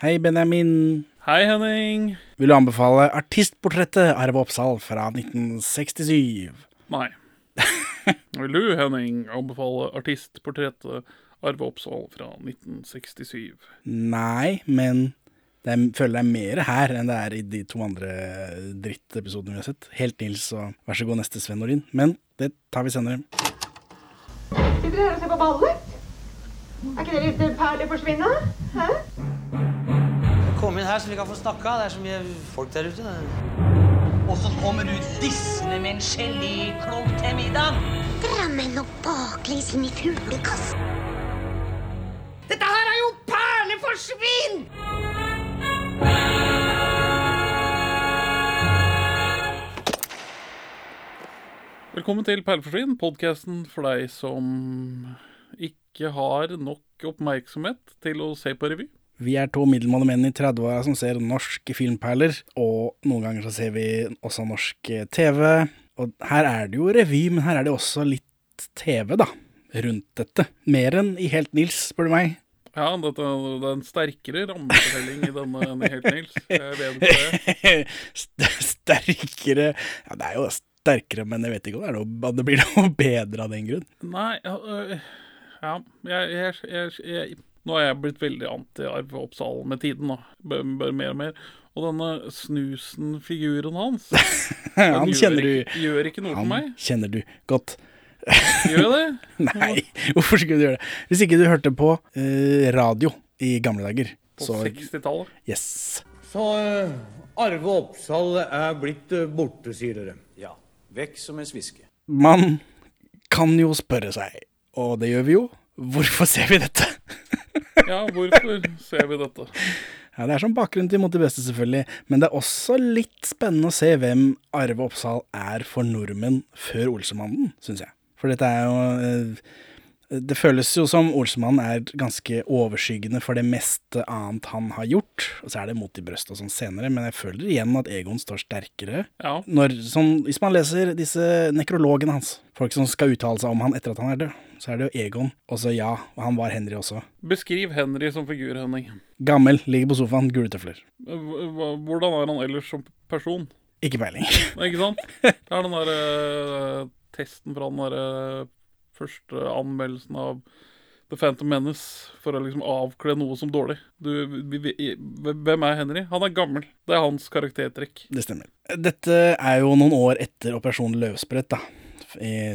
Hei, Benjamin. Hei, Henning. Vil du anbefale artistportrettet Arve Oppsal fra 1967? Nei. Vil du, Henning, anbefale artistportrettet Arve Oppsal fra 1967? Nei, men det er, føler det er mer her enn det er i de to andre drittepisodene vi har sett. Helt Nils og Vær så god, neste Sven Norin. Men det tar vi senere. Sitter dere her og ser på ballet? Er ikke det litt perlig forsvinne? Hæ? Kom inn her så vi kan få snakka. Det er så mye folk der ute. Og så kommer du dissende med en geléklump til middag. Drammen og baklengs inn i fuglekassen. Dette her er jo perleforsvinn! Velkommen til Perleforsvinn, podkasten for deg som ikke har nok oppmerksomhet til å se på revy. Vi er to middelmådige menn i 30-åra som ser norske filmperler, og noen ganger så ser vi også norsk TV. Og her er det jo revy, men her er det også litt TV, da, rundt dette. Mer enn i Helt Nils, spør du meg. Ja, det er en sterkere rammefortelling i denne enn i Helt Nils. Jeg vet ikke det. Sterkere Ja, det er jo sterkere, men jeg vet ikke om det, noe, det blir noe bedre av den grunn. Nei, ja, øh, ja jeg, jeg, jeg Nå er jeg blitt veldig anti-Arve Oppsal med tiden, da. Bør, bør mer og mer. Og denne snusen-figuren hans den Han kjenner gjør, du gjør ikke noe for Han meg. kjenner du godt. Gjør jeg det? Nei, hvorfor skulle du gjøre det? Hvis ikke du hørte på uh, radio i gamle dager, På 60-tallet. yes. Så uh, Arve Oppsal er blitt uh, borte, sier dere. Ja, vekk som en sviske. Man kan jo spørre seg, og det gjør vi jo, hvorfor ser vi dette? Ja, hvorfor ser vi dette? Ja, Det er som bakgrunn til Mot de beste, selvfølgelig, men det er også litt spennende å se hvem Arve Oppsal er for nordmenn før Olsemannen, syns jeg. For dette er jo eh, Det føles jo som Olsemannen er ganske overskyggende for det meste annet han har gjort. Og så er det Mot i brøstet og sånn senere, men jeg føler igjen at Egon står sterkere. Ja, Når, sånn, hvis man leser disse nekrologene hans, folk som skal uttale seg om han etter at han er død, så er det jo Egon. Og så ja, han var Henry også. Beskriv Henry som figur, Henning. Gammel, ligger på sofaen, gule tøfler. Hva- Hvordan er han ellers som person? Ikke peiling. Ikke sant? Det er den derre testen fra den derre første anmeldelsen av The Phantom Menace for å liksom avkle noe som dårlig. Du, hvem er Henry? Han er gammel. Det er hans karaktertrekk. Det stemmer. Dette er jo noen år etter Operasjon Løvsprett, da.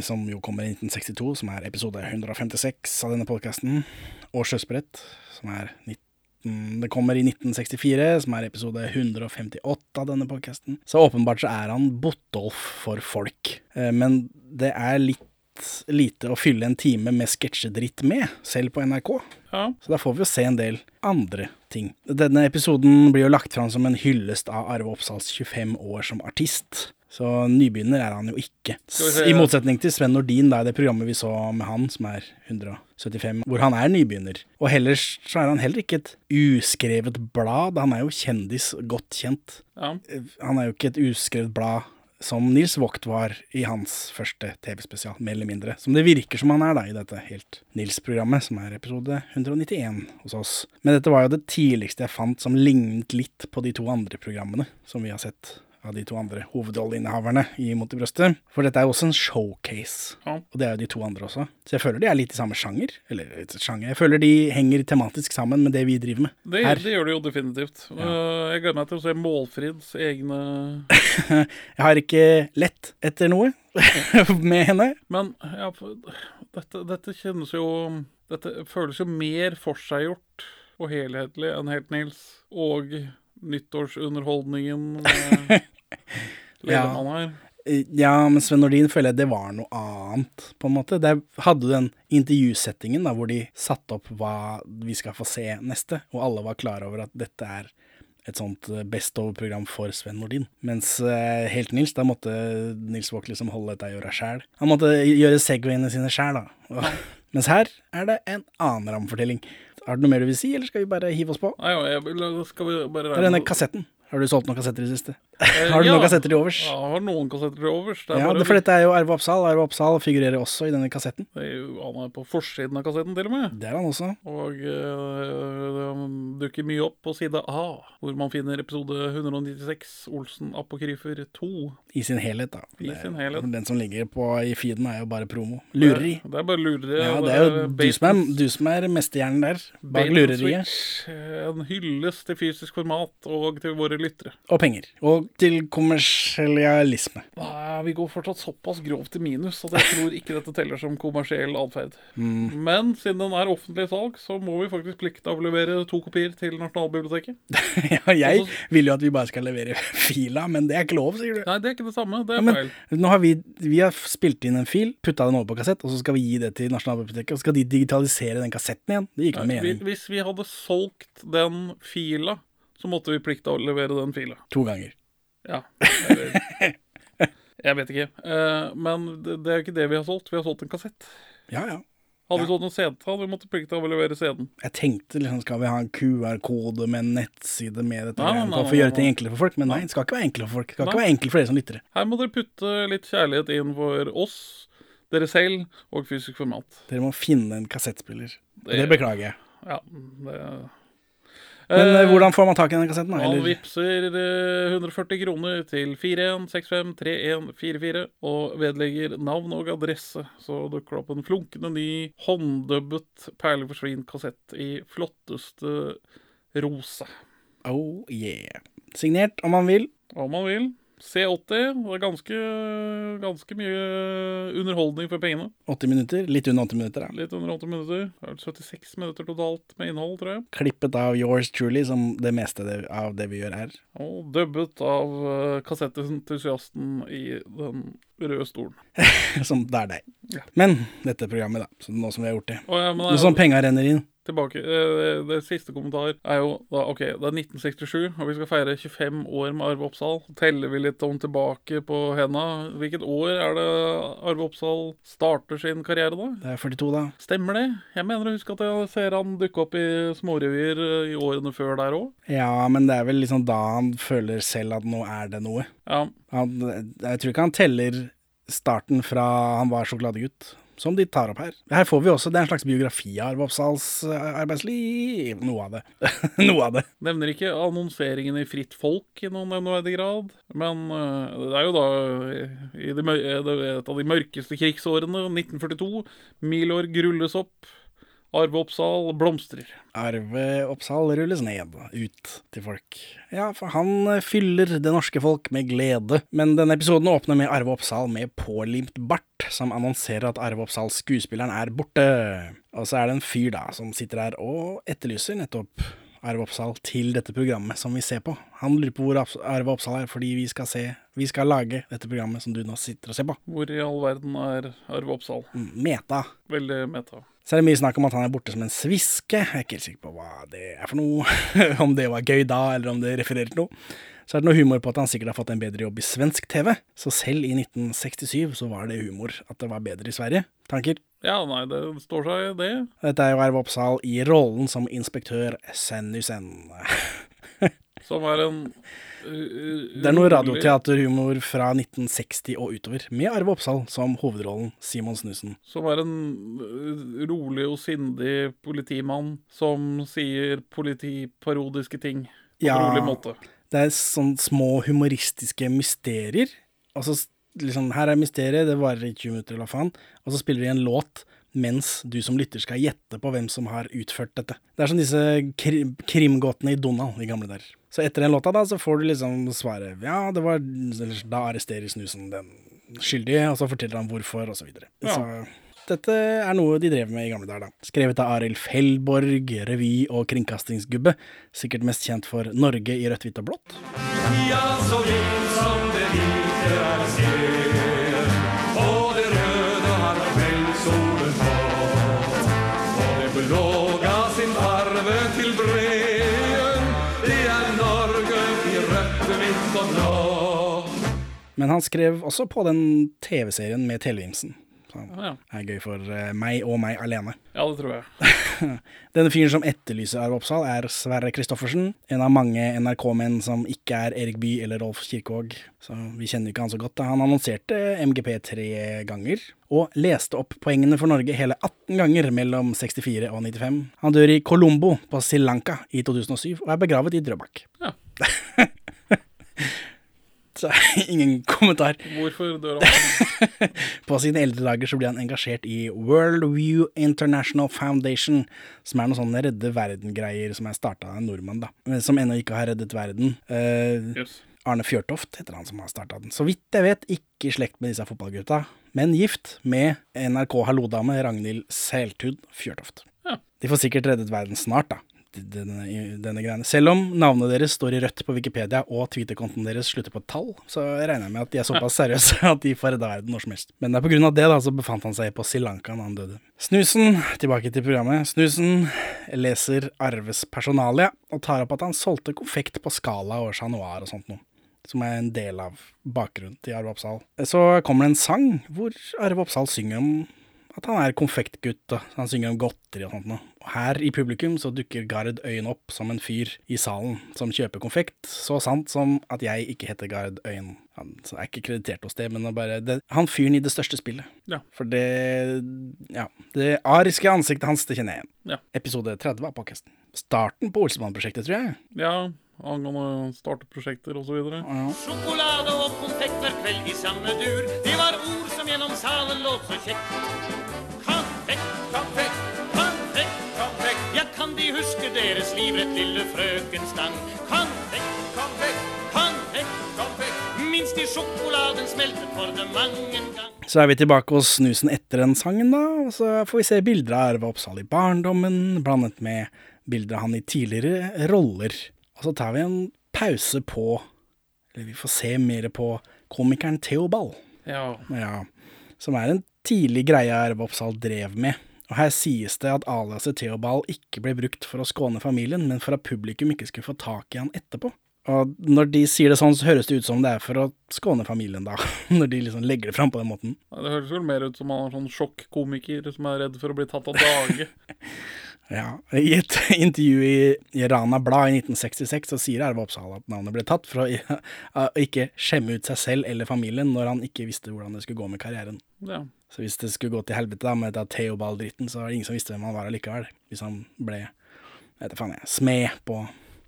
Som jo kommer i 1962, som er episode 156 av denne podkasten. Og Sjøsprett, som er 19 Det kommer i 1964, som er episode 158 av denne podkasten. Så åpenbart så er han Botolf for folk. Eh, Men det er litt lite å fylle en time med sketsjedritt med, selv på NRK. Ja. Så da får vi jo se en del andre ting. Denne episoden blir jo lagt fram som en hyllest av Arve Oppsals 25 år som artist. Så nybegynner er han jo ikke. I motsetning til Sven Nordin, da, i det programmet vi så med han, som er 175, hvor han er nybegynner. Og ellers så er han heller ikke et uskrevet blad. Han er jo kjendis, godt kjent. ja. Han er jo ikke et uskrevet blad som Nils Vogt var i hans første TV-spesial, mer eller mindre. Som det virker som han er da i dette Helt Nils-programmet, som er episode 191 hos oss. Men dette var jo det tidligste jeg fant som lignet litt på de to andre programmene som vi har sett av de to andre hovedrolleinnehaverne i Mot i brøstet. For dette er jo også en showcase, Ja. og det er jo de to andre også. Så jeg føler de er litt i samme sjanger. Eller litt sjanger, jeg føler de henger tematisk sammen med det vi driver med. Det, Her. det gjør de jo definitivt. Ja. jeg gleder meg til å se Målfrids egne Jeg har ikke lett etter noe med henne. Men ja, dette, dette kjennes jo Dette føles jo mer forseggjort og helhetlig enn Helt Nils. Og nyttårsunderholdningen Ledermann her. Ja, men Sven Nordin føler jeg det var noe annet, på en måte. Der hadde du den intervjusettingen da, hvor de satte opp hva vi skal få se neste, og alle var klar over at dette er et sånt eh, best over-program for Sven Nordin. Mens eh, Helt Nils, da måtte Nils Våk liksom holde dette i øra sjæl. Han måtte gjøre segwayene sine sjæl, da. Og, mens her er det en annen rammefortelling. Har du noe mer du vil si, eller skal vi bare hive oss på? Nei, ja, jeg, skal vi bare Det er denne kassetten. Har du solgt noen kassetter i det siste? Eh, Har du ja. noen kassetter til overs? Ja, jeg har noen kassetter til overs. Det Ja, bare det, for dette er jo Arve Oppsal. Arve Oppsal figurerer også i denne kassetten. det er jo, Han er på forsiden av kassetten, til og med. Det er han også. Og øh, dukker mye opp på side A, hvor man finner episode 196, Olsen Apokryfer 2. I sin helhet, da. I er, sin helhet. Den som ligger på i feeden, er jo bare promo. Lureri. Det, det er bare lureri. Ja, det er jo du som er, du som er mesterhjernen der, bak lureriet. En hyllest til fysisk format og til våre lyttere. Og penger. Og til kommersialisme. Nei, vi går fortsatt såpass grovt i minus at jeg tror ikke dette teller som kommersiell atferd. Mm. Men siden den er offentlig salg, så må vi faktisk pliktavlevere to kopier til Nasjonalbiblioteket. ja, jeg vil jo at vi bare skal levere fila, men det er ikke lov, sier du. Nei, det er ikke det samme. Det Ja, er men feil. nå har vi, vi har spilt inn en fil, putta den over på kassett, og så skal vi gi det til Nasjonalbiblioteket, og så skal de digitalisere den kassetten igjen. Det gir ikke noe mening. Hvis vi hadde solgt den fila, så måtte vi plikta å levere den fila. To ganger. Ja. Eller, jeg vet ikke. Uh, men det, det er ikke det vi har solgt. Vi har solgt en kassett. Ja, ja. Hadde vi Ja. solgt en CD, hadde vi måttet pliktavlevere CD-en. Jeg tenkte liksom, skal vi ha en QR-kode med en nettside med dette Nei, nei, nei, for å gjøre ting enklere for folk? Men nei, det skal ikke være enklere for folk. Det skal ikke være enkelt for dere som lyttere. Her må dere putte litt kjærlighet inn for oss, dere selv og fysisk format. Dere må finne en kassettspiller. Det- Det beklager jeg. Ja, det Men Eh, eh, hvordan får man tak i den kassetten? Han Eller, vippser eh, 140 kroner til 41653144 og vedlegger navn og adresse, så dukker det opp en flunkende ny hånddubbet Perle forsvinn-kassett i flotteste rosa. oh yeah. Signert om man vil. Om man vil. C80. Det er ganske, ganske mye underholdning for pengene. 80 minutter. Litt under 80 minutter. da. Litt under 80 minutter. Det er 76 minutter totalt med innhold, tror jeg. Klippet av yours truly, som det meste av det vi gjør her. Og dubbet av uh, kassettentusiasten i den røde stolen. som det er deg. Ja. Men dette programmet, da. Så nå som vi har gjort det. Oh, ja, Nå som penga renner inn. Tilbake eh, Det siste kommentar er jo da, OK, det er 1967, og vi skal feire 25 år med Arve Oppsal. Teller vi litt om tilbake på henda? Hvilket år er det Arve Oppsal starter sin karriere, da? Det er 42, da. Stemmer det? Jeg mener å huske at jeg ser han dukke opp i smårevyer eh, i årene før der òg. Ja, men det er vel liksom da han føler selv at nå er det noe. Ja. Han, jeg tror ikke han teller starten fra han var sjokoladegutt, som de tar opp her. Her får vi også, Det er en slags biografi av Arve Oppsals eh, arbeidsliv. Noe av det. Noe av det. Nevner ikke annonseringen i Fritt Folk i noen nevneverdig grad. Men eh, det er jo da i det, eh, et av de mørkeste krigsårene, 1942. Milorg grulles opp. Arve Oppsal blomstrer. Arve Oppsal rulles ned, ut til folk. Ja, for han eh, fyller det norske folk med glede. Men denne episoden åpner med Arve Oppsal med pålimt bart, som annonserer at Arve Oppsal, skuespilleren, er borte. Og så er det en fyr da, som sitter her og etterlyser nettopp Arve Oppsal til dette programmet som vi ser på. Han lurer på hvor Arve Oppsal er, fordi vi skal se, vi skal lage dette programmet som du nå sitter og ser på. Hvor i all verden er Arve Oppsal? Mm, Meta. Veldig meta. Så er det mye snakk om at han er borte som en sviske. Jeg er ikke helt sikker på hva det er for noe. om det var gøy da, eller om det refererer til noe. Så er det noe humor på at han sikkert har fått en bedre jobb i svensk TV. Så selv i 1967 så var det humor at det var bedre i Sverige. Tanker? Ja, nei, det står seg, det. Dette er jo Erv Oppsal i rollen som inspektør Sennusen. Som er en Det er noe radioteaterhumor fra 1960 og utover, med Arve Oppsal som hovedrollen Simon Snusen. Som er en uh, rolig og sindig politimann som sier politiparodiske ting på Ja. en rolig måte. Det er sånn små humoristiske mysterier. Altså, liksom, her er mysteriet, det varer i 20 minutter eller hva faen. Og så spiller de en låt mens du som lytter skal gjette på hvem som har utført dette. Det er som disse krim krimgåtene i Donald i gamle der. Så etter den låta da, så får du liksom svaret ja, det var eller, Da arresterer snusen den skyldige, og så forteller han hvorfor, og så videre. Ja. Så dette er noe de drev med i gamle dager, da. Skrevet av Arild Fellborg, revy- og kringkastingsgubbe. Sikkert mest kjent for Norge i rødt, hvitt og blått. Ja, så vidt som det hvite er Men han skrev også på den TV-serien med Televimsen. Det er gøy for eh, meg og meg alene. ja, det tror jeg. Denne fyren som etterlyser Arve Oppsal, er Sverre Kristoffersen. En av mange NRK-menn som ikke er Erik Bye eller Rolf Kirkevåg. Så vi kjenner ikke han så godt. da. Han annonserte MGP tre ganger, og leste opp poengene for Norge hele 18 ganger mellom 64 og 95. Han dør i Colombo på Sri Lanka i 2007, og er begravet i Drøbak. Ja. Så ingen kommentar. Hvorfor dør han? På sine eldre dager så ble han engasjert i World View International Foundation, som er noen sånne redde verden-greier som er starta av en nordmann, da. Som ennå ikke har reddet verden. Uh, yes. Arne Fjørtoft heter han som har starta den. Så vidt jeg vet, ikke i slekt med disse fotballgutta, men gift med NRK Hallo-dame Ragnhild Seltud Fjørtoft. Ja. De får sikkert reddet verden snart, da. Denne, denne greiene. Selv om navnet deres står i rødt på Wikipedia og Twitter-kontoen deres slutter på et tall, så regner jeg med at de er såpass seriøse at de får redda verden når som helst. Men det er på grunn av det da, så befant han seg på Sri Lanka da han døde. Snusen, tilbake til programmet. Snusen leser Arves personalia og tar opp at han solgte konfekt på Skala og Chat Noir og sånt noe som er en del av bakgrunnen til Arve Oppsal. Så kommer det en sang hvor Arve Oppsal synger om at han er konfektgutt, da. han synger om godteri og sånt noe. Og her i publikum så dukker Gard Øyen opp som en fyr i salen som kjøper konfekt, så sant som at jeg ikke heter Gard Øyen. Han er ikke kreditert hos det, men bare det, han fyren i det største spillet. Ja. For det Ja. Det ariske ansiktet hans, det kjenner jeg igjen. Ja. Episode 30 av podkasten. Starten på Olsemann-prosjektet, tror jeg. ja, angående starteprosjekter og så videre. Sjokolade og konfekt hver kveld i samme dur. Det var ord som gjennom salen låt så kjekt. Livrett lille frøken Stang? Konfekt, konfekt, konfekt, konfekt. Minst i sjokoladen smeltet for det mang en gang. Så er vi tilbake hos snusen etter den sangen, da. Og så får vi se bilder av Arve Oppsal i barndommen, blandet med bilder av han i tidligere roller. Og så tar vi en pause på Eller vi får se mer på komikeren Theobald. Ja. Ja, som er en tidlig greie Arve Oppsal drev med. Og her sies det at aliaset Theobald ikke ble brukt for å skåne familien, men for at publikum ikke skulle få tak i han etterpå. Og når de sier det sånn, så høres det ut som det er for å skåne familien, da. Når de liksom legger det fram på den måten. Ja, Det høres vel mer ut som han er sånn sjokkkomiker som er redd for å bli tatt av dage. Ja, I et intervju i, i Rana Blad i 1966 så sier Arve Oppsal at navnet ble tatt for å ikke skjemme ut seg selv eller familien når han ikke visste hvordan det skulle gå med karrieren. Ja. Så hvis det skulle gå til helvete da med dette Theobald-dritten, så var det ingen som visste hvem han var allikevel. Hvis han ble, vet du faen jeg, smed på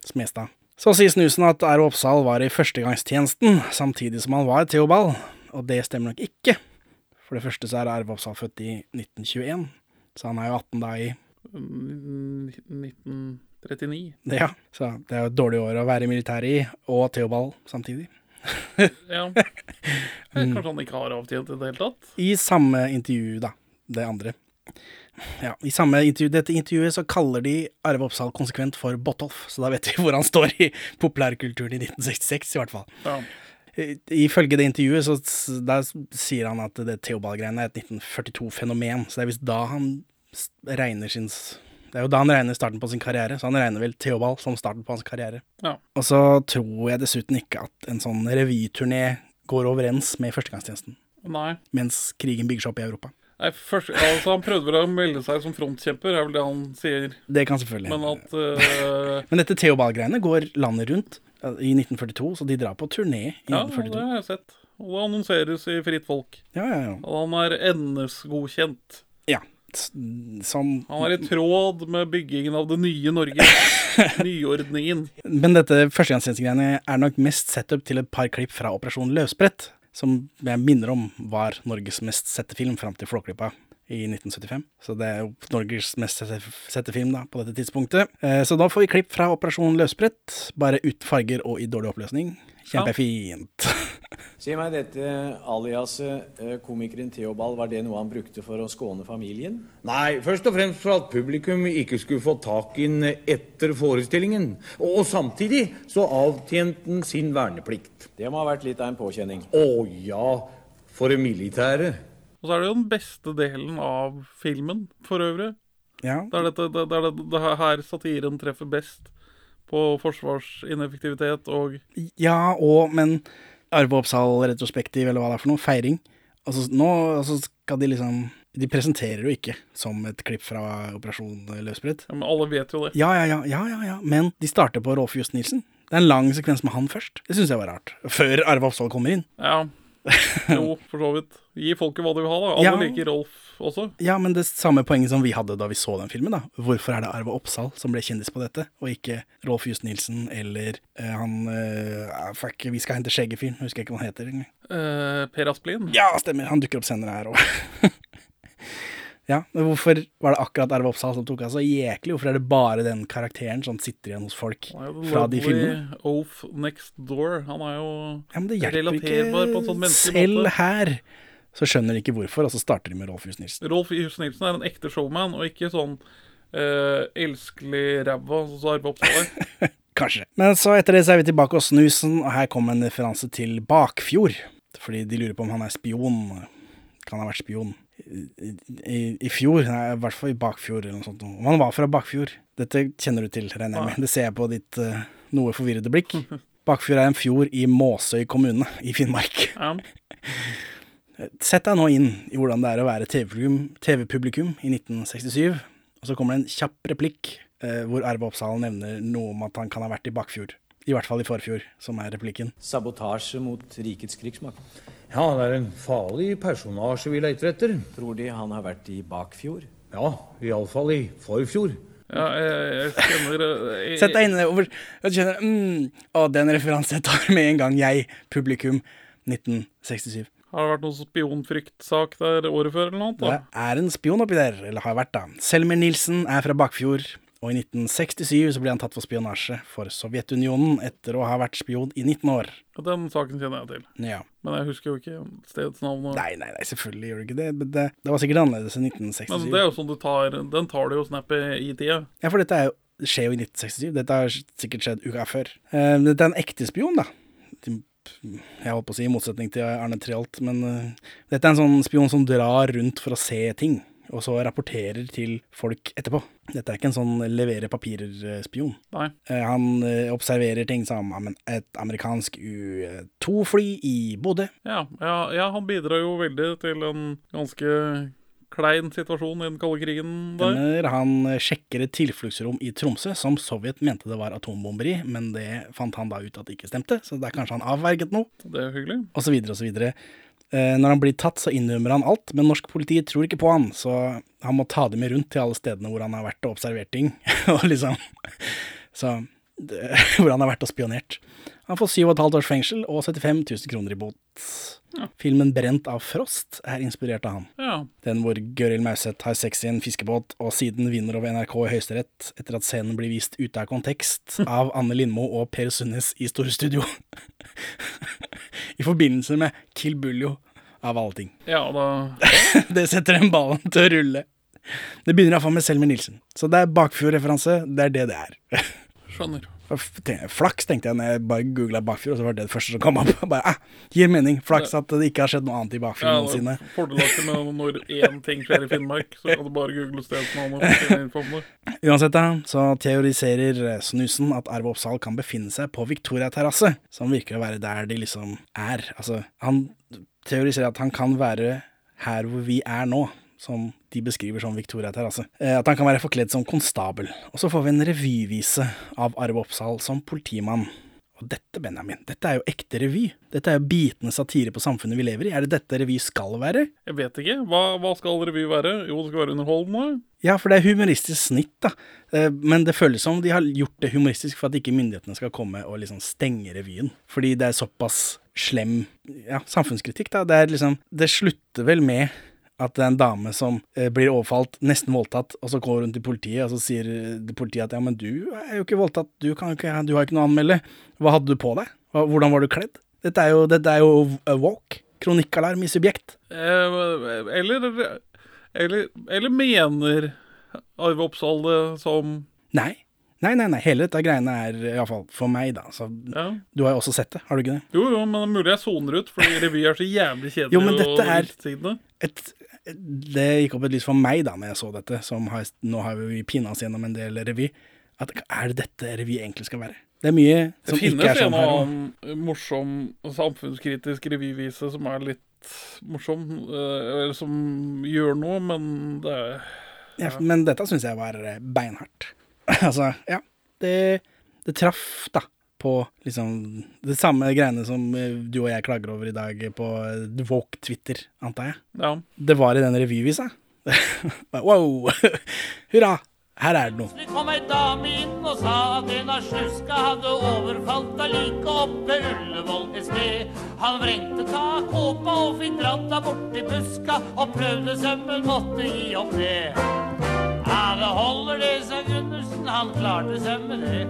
Smestad. Så sier Snusen at R. Oppsal var i førstegangstjenesten samtidig som han var Theobald, og det stemmer nok ikke. For det første så er Arve Oppsal født i 1921, så han er jo 18 da i 1939. Ja, så det er jo et dårlig år å være i militæret i, og Theobald samtidig. Ja. Eh, Kanskje han ikke har avtjent i det hele tatt? I samme intervju, da. Det andre. Ja, I samme intervju, dette intervjuet så kaller de Arve Oppsal konsekvent for Botolf, så da vet vi hvor han står i populærkulturen i 1966, i hvert fall. Ja. I- Ifølge det intervjuet så der sier han at det Theobald-greiene er et 1942-fenomen, så det er visst da han regner sin Det er jo da han regner starten på sin karriere, så han regner vel Theobald som starten på hans karriere. Ja. Og så tror jeg dessuten ikke at en sånn revyturné går overens med førstegangstjenesten, Nei. mens krigen bygger seg opp i Europa. Nei først, altså Han prøvde vel å melde seg som frontkjemper, er vel det han sier. Det kan selvfølgelig Men at uh... Men dette Theobald-greiene går landet rundt eh, i 1942, så de drar på turné i Ja, det har jeg sett. Og det annonseres i Fritt Folk. Ja, ja, ja. Og han er NS-godkjent. ja. Som Han er i tråd med byggingen av det nye Norge. Nyordningen. Men dette førstegangstjenestegreiene er nok mest setup til et par klipp fra Operasjon Løsbrett, som jeg minner om var Norges mest sette film fram til Flåklypa i 1975. Så det er jo Norges mest sette, film da, på dette tidspunktet. Eh, Så da får vi klipp fra Operasjon Løsbrett, bare uten farger og i dårlig oppløsning. Kjempefint. Si meg dette aliaset eh, komikeren Theobald, var det noe han brukte for å skåne familien? Nei, først og fremst for at publikum ikke skulle få tak i den etter forestillingen. Og samtidig så avtjente den sin verneplikt. Det må ha vært litt av en påkjenning. Å ja, for det militære. Og så er det jo den beste delen av filmen, for øvrig. Ja. Det er, dette, det, det, er det, det er her satiren treffer best. På forsvarsineffektivitet og Ja, og men Arve Oppsal retrospektiv, eller hva det er for noe, feiring. Og så nå altså skal de liksom De presenterer jo ikke som et klipp fra Operasjon Løsbrett. Ja, men alle vet jo det. Ja, ja, ja, ja, ja, ja. Men de starter på Rolf Just Nilsen. Det er en lang sekvens med han først. Det syns jeg var rart. Før Arve Oppsal kommer inn. Ja. Jo, for så vidt. Gi folket hva de vil ha, da. Alle Ja. liker Rolf også. Ja, men det samme poenget som vi hadde da vi så den filmen, da. Hvorfor er det Arve Oppsal som ble kjendis på dette, og ikke Rolf Just Nilsen eller uh, han uh, Fuck, Vi skal hente skjegget-fyren. Husker jeg ikke hva han heter engang. Eh, per Asplin. Ja, stemmer. Han dukker opp senere her òg. ja, men hvorfor var det akkurat Arve Oppsal som tok av så jæklig? Hvorfor er det bare den karakteren som sitter igjen hos folk fra de filmene? Oaf next door. Han er jo Ja, men det hjelper relaterbar på en sånn ikke. menneskelig Selv måte. her så skjønner de ikke hvorfor, og så starter de med Rolf Just Nilsen. Rolf Just Nilsen er en ekte showman, og ikke sånn eh, elskelig ræva, som så Arve Oppsal er. Kanskje. Men så etter det så er vi tilbake hos Snusen, og her kommer en referanse til Bakfjord. Fordi de lurer på om han er spion. Kan ha vært spion. I, i, fjor, nei, i hvert fall i Bakfjord eller noe sånt. Om han var fra Bakfjord. Dette kjenner du til, regner jeg med. Det ser jeg på ditt uh, noe forvirrede blikk. Bakfjord er en fjord i Måsøy kommune i Finnmark. Ja. Sett deg nå inn i hvordan det er å være TV-publikum TV-publikum i 1967, og så kommer det en kjapp replikk uh, hvor Arve Oppsal nevner noe om at han kan ha vært i Bakfjord. I hvert fall i forfjor, som er replikken. Sabotasje mot rikets krigsmakt. Ja, det er en farlig personasje vi leter etter. Tror de han har vært i Bakfjord? Ja, iallfall i forfjor. Ja, jeg, jeg kjenner eh, jeg, Sett deg inn over og du kjenner mm, Å, den referansen jeg tar med en gang, jeg, publikum, 1967. Har det vært noen spionfryktsak der året før, eller noe? Det er en spion oppi der, eller har vært, da. Selmer Nilsen er fra Bakfjord, og i 1967 så ble han tatt for spionasje for Sovjetunionen etter å ha vært spion i 19 år. Og Den saken kjenner jeg til. Ja. Men jeg husker jo ikke stedets navn. Og... Nei, nei, nei, selvfølgelig gjør du ikke det. Men det, det var sikkert annerledes enn 1967. Men det er jo sånn du tar Den tar du jo snappy i tida. Ja, for dette er jo, det skjer jo i 1967. Dette har sikkert skjedd uka før. Eh, dette er en ekte spion, da. Jeg holdt på å si i motsetning til Arne Treholt, men uh, dette er en sånn spion som drar rundt for å se ting, og så rapporterer til folk etterpå. Dette er ikke en sånn levere papirer-spion. Eh, han eh, observerer ting som et amerikansk U-2-fly i Bodø. Ja, ja, ja, han bidrar jo veldig til en ganske klein situasjon i den kalde krigen der. Stemmer. Han eh, sjekker et tilfluktsrom i Tromsø som Sovjet mente det var atombomber i, men det fant han da ut at det ikke stemte, så det er kanskje han avverget noe, Det er hyggelig. og så videre og så videre. Eh, Når han blir tatt, så innrømmer han alt, men norsk politi tror ikke på han, så han må ta dem med rundt til alle stedene hvor han har vært og observert ting, og liksom Så Hvor han har vært og spionert. Han får syv og et halvt års fengsel og 75 000 kroner i bot. Filmen 'Brent av frost' er inspirert av han. Ja. Den hvor Gøril Mauseth har sex i en fiskebåt, og siden vinner over NRK i Høyesterett etter at scenen blir vist ute av kontekst av Anne Lindmo og Per Sundnes i Store Studio. I forbindelse med Kill Buljo, av alle ting. ja, da Det setter den ballen til å rulle. Det begynner iallfall med Selmer Nilsen. Så det er Bakfjord-referanse. Det er det det er. skjønner. Flaks, tenkte jeg når jeg bare googla Bakfjord, og så var det det første som kom opp. Bare, eh, Gir mening. Flaks at det ikke har skjedd noe annet i Bakfjord Ja, noensinne. fordelaktig med når én ting skjer i Finnmark, så kan du bare google stedsnavnet og finne info om det. Uansett, da, så teoriserer eh, Snusen at Arve Oppsal kan befinne seg på Victoria terrasse, som virker å være der de liksom er. Altså, han teoriserer at han kan være her hvor vi er nå, som de beskriver som Victoria terrasse. Eh, At han kan være forkledd som konstabel. Og så får vi en revyvise av Arve Oppsal som politimann. Og dette, Benjamin, dette er jo ekte revy. Dette er jo bitende satire på samfunnet vi lever i. Er det dette revy skal være? Jeg vet ikke. Hva, hva skal revy være? Jo, det skal være underholdende. Ja, for det er humoristisk snitt, da. Eh, Men det føles som de har gjort det humoristisk for at ikke myndighetene skal komme og liksom stenge revyen. Fordi det er såpass slem ja, samfunnskritikk, da. Det er liksom Det slutter vel med at det er en dame som eh, blir overfalt, nesten voldtatt, og så går hun til politiet, og så sier eh, politiet at ja, men du er jo ikke voldtatt, du, kan ikke, du har ikke noe å anmelde. Hva hadde du på deg? Hvordan var du kledd? Dette er jo, dette er jo walk. Kronikkalarm i subjekt. Eh, eller, eller Eller mener Arve Oppsal det som Nei. Nei, nei, nei. Hele dette greiene er iallfall for meg, da. Så Ja. du har jo også sett det, har du ikke det? Jo, jo, men det er mulig jeg soner ut, fordi revy er så jævlig kjedelig. Jo, men dette er- et, det gikk opp et lys for meg da når jeg så dette, som har, nå har vi pina oss gjennom en del revy, at er det dette revy egentlig skal være? Det er mye Det som ikke er sånn her. og en annen morsom samfunnskritisk revyvise som er litt morsom, eh, eller som gjør noe, men det er Ja, men dette syns jeg var beinhardt. altså, ja. Det, det traff, da, på liksom det samme greiene som eh, du og jeg klager over i dag på eh, Woke-Twitter, antar jeg. Ja. Det var i den revyvisa. wow! Hurra! Her er det noe. Plutselig kom ei dame inn og sa at en av sluska hadde overfalt deg like oppe Ullevål et sted. Han vrengte tak kåpa og fikk dratt deg borti buska og prøvde sømmen måtte gi opp det. Ja, det holder det, sa Gundersen, han klarte sømmen det.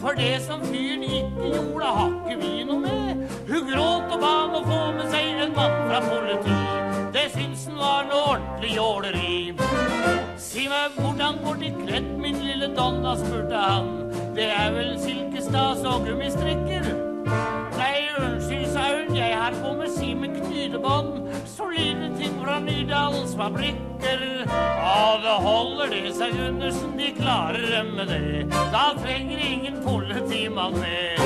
For det som fyren ikke gjorde, har ikke vi noe med. Hun gråt og ba om å få med seg en mann fra politi. Det syns han var noe ordentlig jåleri. Si meg, hvordan går de kledd, min lille donna, spurte han. Det er vel silkestas og gummistrikker? Nei, unnskyld, sa hun, jeg har på med Simen knydebånd. Solide ting fra Nydalens fabrikker. Og det holder de seg under Gundersen, de klarer dem med det. Da trenger ingen politimann med.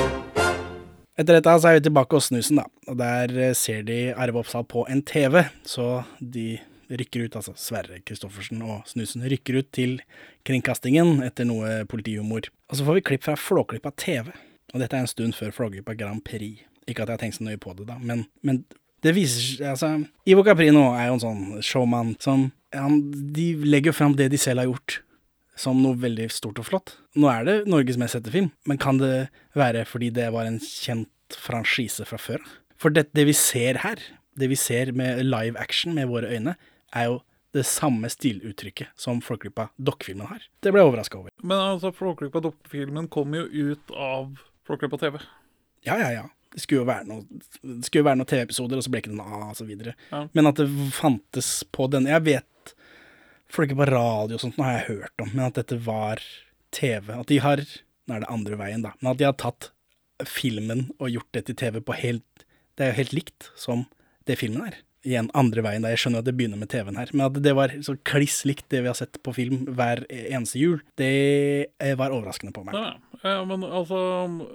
Etter dette så er vi tilbake hos Snusen, da. Og der eh, ser de Arve Oppsal på en TV, så de rykker ut, altså Sverre Kristoffersen og Snusen rykker ut til kringkastingen etter noe politihumor. Og så får vi klipp fra Flåklypa TV, og dette er en stund før Flåklypa Grand Prix. Ikke at jeg har tenkt så nøye på det, da, men, men det viser Altså, Ivo Caprino er jo en sånn showman som han, De legger jo fram det de selv har gjort, som noe veldig stort og flott. Nå er det Norges mest sette film, men kan det være fordi det var en kjent franchise fra før? For det, det vi ser her, det vi ser med live action med våre øyne, er jo det samme stiluttrykket som Flåklypa dokkefilmen har. Det ble jeg overraska over. Men altså, Flåklypa dokkefilmen kom jo ut av Flåklypa TV. Ja, ja, ja. Det skulle jo være noe, det skulle jo være noen TV-episoder, og så ble ikke det noe av, og så videre. Ja. Men at det fantes på denne Jeg vet for ikke på radio og sånt, nå har jeg hørt om, men at dette var TV. At de har Nå er det andre veien, da. Men at de har tatt filmen og gjort det til TV på helt Det er jo helt likt som det filmen er. Igjen andre veien, da. Jeg skjønner at det begynner med TV-en her. Men at det var så kliss likt det vi har sett på film hver eneste jul, det var overraskende på meg. Ja, ja, men altså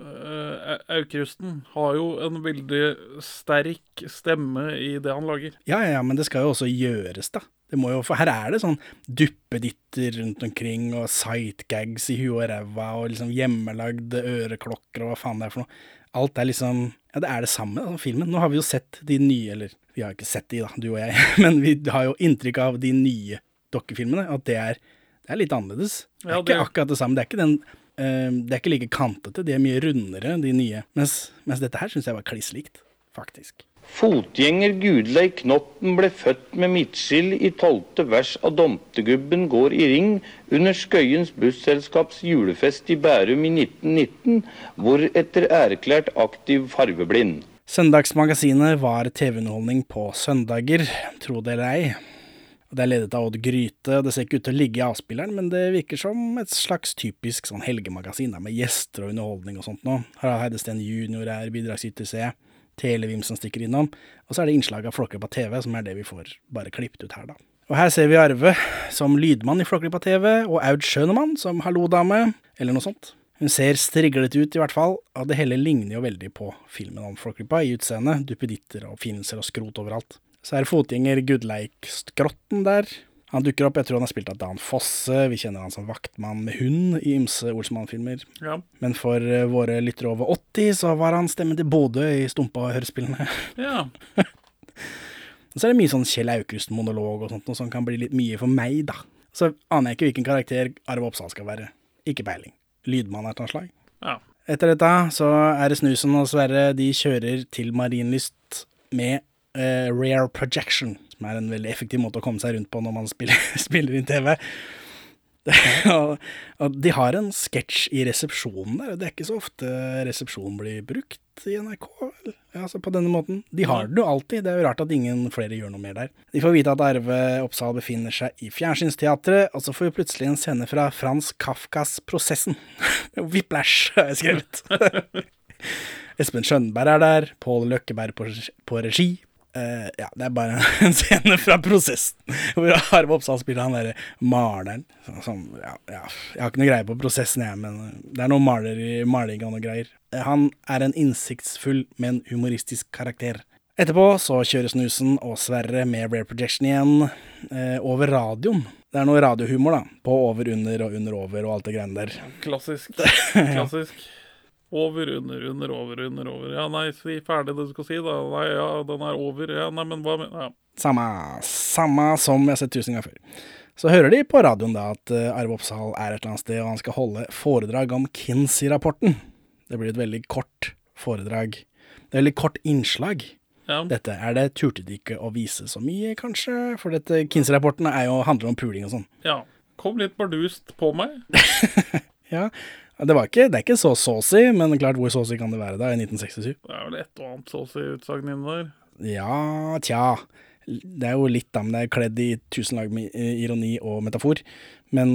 eh, Aukrusten har jo en veldig sterk stemme i det han lager. Ja, ja, men det skal jo også gjøres, da. Det må jo, for her er det sånn duppeditter rundt omkring, og sightgags i huet og ræva, og liksom hjemmelagde øreklokker og hva faen det er for noe. Alt er liksom Ja, det er det samme som filmen. Nå har vi jo sett de nye, eller vi har ikke sett de, da, du og jeg, men vi har jo inntrykk av de nye dokkefilmene, at det er, det er litt annerledes. Det er Ja, ikke akkurat det samme. Det er ikke den eh, Det er ikke like kantete, de er mye rundere, de nye. Mens, mens dette her syns jeg var kliss likt, faktisk. Fotgjenger Gudleik Knotten ble født med midtskill i tolvte vers av Domtegubben går i ring under Skøyens busselskaps julefest i Bærum i 1919, hvor etter erklært aktiv farveblind. Søndagsmagasinet var TV-underholdning på søndager, tro det eller ei. Det er ledet av Odd Gryte, og det ser ikke ut til å ligge i avspilleren, men det virker som et slags typisk sånn helgemagasin, med gjester og underholdning og sånt noe. Harald Heidesteen jr. er bidragsyter, ser jeg. Televimsen stikker innom. Og så er det innslag av Flåklypa TV, som er det vi får bare klippet ut her, da. Og her ser vi Arve som lydmann i Flåklypa TV, og Aud Schønemann som hallo-dame, eller noe sånt. Hun ser striglete ut, i hvert fall, og det hele ligner jo veldig på filmen om Flåklypa i utseendet. Duppeditter og finelser og skrot overalt. Så er det fotgjenger Gudleik Skrotten der. Han dukker opp, jeg tror han har spilt av Dan Fosse, vi kjenner han som vaktmann med hund i ymse Olsmann-filmer. Ja. Men for eh, våre lyttere over 80, så var han stemmen til Bodø i Stumpa-hørespillene. Ja. Så er det mye sånn Kjell Aukrust-monolog og sånt, noe som kan bli litt mye for meg, da. Så aner jeg ikke hvilken karakter Arve Oppsal skal være. Ikke peiling. Lydmann er et annet slag. Ja. Etter dette så er det Snusen og Sverre de kjører til Marienlyst med eh, Rare Projection, som er en veldig effektiv måte å komme seg rundt på når man spiller, spiller inn TV. og, og de har en sketsj i resepsjonen der, og det er ikke så ofte resepsjon blir brukt i NRK? Altså på denne måten. De har det jo alltid, det er jo rart at ingen flere gjør noe mer der. De får vite at Arve Oppsal befinner seg i Fjernsynsteatret, og så får vi plutselig en scene fra Frans Kafkas Prosessen. Whiplash, har jeg skrevet. Espen Skjønberg er der, Pål Løkkeberg på, på regi. Eh, ja, det er bare en scene fra prosessen hvor Arve Oppsal spiller han derre maleren. Som, som, ja, ja, jeg har ikke noe greie på prosessen, jeg, men det er noe maler, i maling og noe greier. Uh, Han er en innsiktsfull, men humoristisk karakter. Etterpå så kjører Snusen og Sverre med Rare Projection igjen uh, over radioen. Det er noe radiohumor, da. På over, under og under, over og alt det greiene der. Klassisk. Klassisk. Over, under, under, over, under, over. Ja, nei, si ferdig det du skal si, da. Nei, ja, den er over. Ja, nei, men hva med ja. Samme, samme som jeg har sett tusen ganger før. Så hører de på radioen da at uh, Arve Oppsal er et eller annet sted, og han skal holde foredrag om Kinsey-rapporten. Det blir et veldig kort foredrag. Det er veldig kort innslag. Ja. Dette er det turte de ikke å vise så mye, kanskje, for dette Kinsey-rapporten er handler om puling og sånn. ja. Kom litt bardust på meg. Ja, det, var ikke, det er ikke så saucy, men klart hvor saucy kan det være da, i 1967? Det er vel et og annet saucy utsagn inni der. Ja, tja. Det er jo litt, da, men det er kledd i tusen lag med ironi og metafor. Men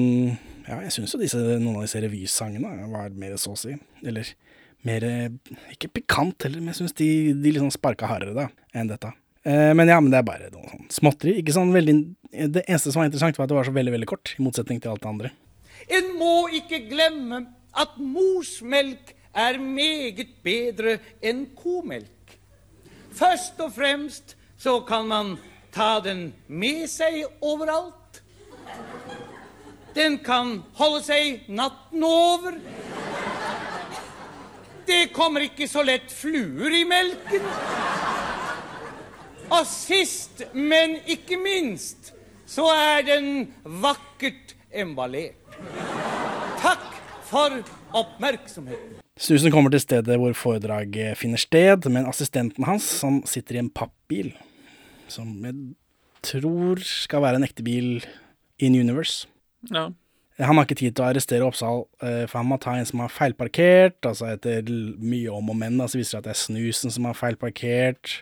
ja, jeg syns jo disse, noen av disse revysangene var mer saucy. Eller mer Ikke pikant heller, men jeg syns de, de liksom sparka hardere da, enn dette. Eh, men ja, men det er bare noe sånn småtteri. Ikke sånn veldig Det eneste som var interessant, var at det var så veldig, veldig kort, i motsetning til alt det andre. En må ikke glemme at morsmelk er meget bedre enn komelk. Først og fremst så kan man ta den med seg overalt. Den kan holde seg natten over. Det kommer ikke så lett fluer i melken. Og sist, men ikke minst, så er den vakkert emballert. Takk for oppmerksomheten. Snusen kommer til stedet hvor foredraget finner sted, men assistenten hans, som sitter i en pappbil, som jeg tror skal være en ekte bil in universe. Ja. Han har ikke tid til å arrestere Oppsal, eh, for han må ta en som har feilparkert. Altså etter mye om og men, så så viser det seg at det er Snusen som har feilparkert.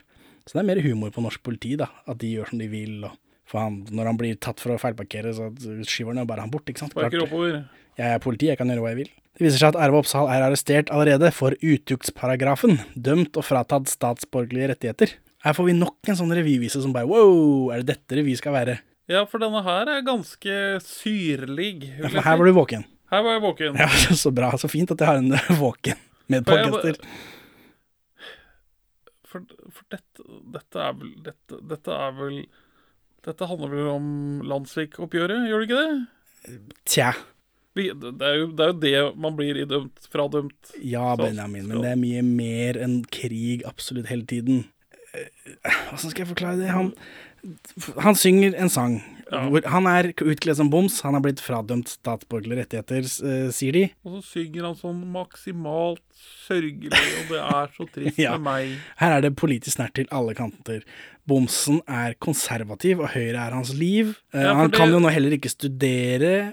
Så det er mer humor på norsk politi, da. At de gjør som de vil. Og for han, når han blir tatt for å feilparkere, så skyver han jo bare han bort, ikke sant. Sparker Klart. oppover. Jeg er politi, jeg kan gjøre hva jeg vil. Det viser seg at Arve Oppsal er arrestert allerede for utuktsparagrafen, dømt og fratatt statsborgerlige rettigheter. Her får vi nok en sånn revyvise som bare wow, er det dette revy skal være? Ja, for denne her er ganske syrlig. Ja, for her var du våken. Her var jeg våken. Ja, så bra, så fint at jeg har en våken med For. For, for dette, dette er vel dette, dette er vel Dette handler vel om landssvikoppgjøret, gjør det ikke det? Tja. Det, er jo, det er jo det man blir idømt, fradømt. Ja, Benjamin, men det er mye mer enn krig absolutt hele tiden. Eh, Hvordan skal jeg forklare det? Han, han synger en sang. Hvor han er utkledd som boms, han har blitt fradømt statsborgerlige rettigheter, eh, sier de. Og så synger han sånn maksimalt sørgelig, og det er så trist Ja. med meg. Her er det politisk nært til alle kanter. Bomsen er konservativ, og Høyre er hans liv. Eh, Ja, han det- kan jo nå heller ikke studere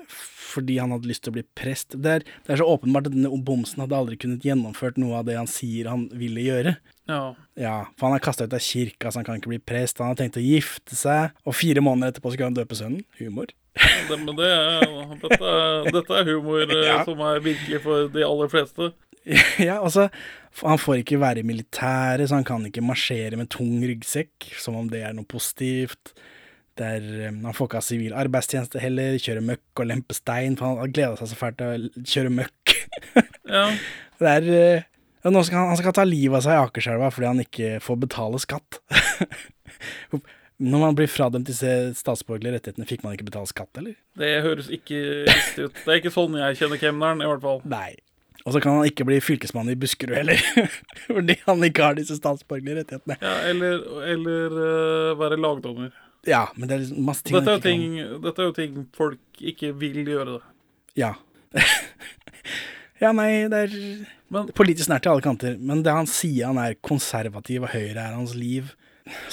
fordi han hadde lyst til å bli prest. Det er, det er så åpenbart at denne bomsen hadde aldri kunnet gjennomført noe av det han sier han ville gjøre. Ja. Ja, for han er kasta ut av kirka, så han kan ikke bli prest. Han har tenkt å gifte seg, og fire måneder etterpå skal han døpe sønnen. Humor. Det, men det, dette, dette er humor eh, Ja. som er virkelig for de aller fleste. ja, altså, han får ikke være i militæret, så han kan ikke marsjere med tung ryggsekk, som om det er noe positivt. Det er, eh, han får ikke ha sivil arbeidstjeneste heller, kjøre møkk og lempe stein, for han har gleda seg så fælt til å kjøre møkk. Ja. Det er eh, ja, nå skal han, han skal ta livet av seg i Akerselva fordi han ikke får betale skatt. Når man blir fradømt disse statsborgerlige rettighetene, fikk man ikke betale skatt, eller? Det høres ikke riktig ut. Det er ikke sånn jeg kjenner kemneren, i hvert fall. Nei. Og så kan han ikke bli fylkesmann i Buskerud heller, fordi han ikke har disse statsborgerlige rettighetene. Ja, eller eller uh, være lagdommer. Ja, men det er liksom masse ting Dette er, ting ting, dette er jo ting folk ikke vil gjøre. da. Ja. ja, nei, det er politisk nært til alle kanter. Men det han sier han er konservativ, og Høyre er hans liv.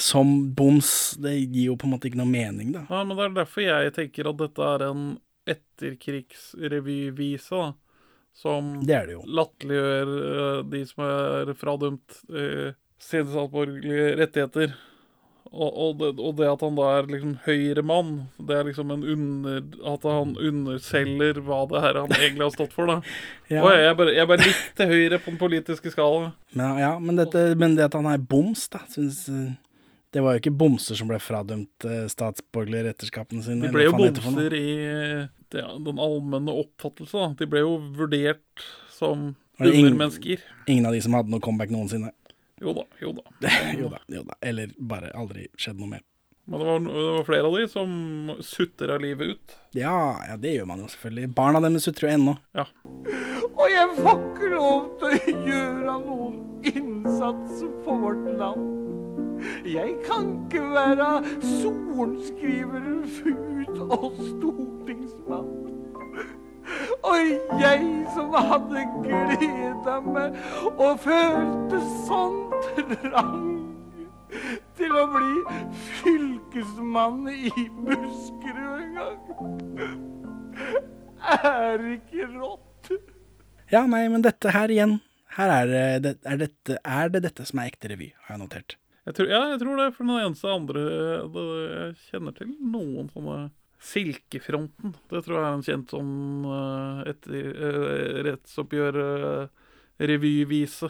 Som boms, det gir jo på en måte ikke noe mening, da. Ja, men Det er derfor jeg tenker at dette er en etterkrigsrevyvise, da. Som Det det latterliggjør uh, de som er fradømt uh, sine statsborgerlige rettigheter. Og, og, det, og det at han da er liksom høyremann, det er liksom en under... At han underselger hva det her han egentlig har stått for, da. Ja. Og jeg er, bare, jeg bare til høyre på den politiske skala. Men, ja, men, dette, men det at han er boms, da synes, eh, Det var jo ikke bomser som ble fradømt eh, statsborgerlige retterskapene sine. De ble jo bomser i det, den allmenne oppfattelse, da. De ble jo vurdert som undermennesker. ingen-. Ingen av de som hadde noe comeback noensinne. Jo da, jo da. jo da, jo da. Eller bare aldri skjedd noe mer. Men det var, det var flere av de som sutra livet ut. Ja, ja, det gjør man jo selvfølgelig. Barna deres sutrer jo ennå. Ja. Og jeg får ikke lov til å gjøre noen innsats for vårt land. Jeg kan ikke være sorenskriver, fut og stortingsmann. Og jeg som hadde gleda meg og følte sånn trang til å bli fylkesmann i Buskerud en gang. Er ikke rått? Ja, nei, men dette her igjen. Her er det, er, dette, er det dette som er ekte revy, har jeg notert. Jeg tror, ja, jeg tror det, for den eneste andre det, jeg kjenner til noen sånne Silkefronten. Det tror jeg er en kjent sånn uh, etter, uh, rettsoppgjør-revyvise.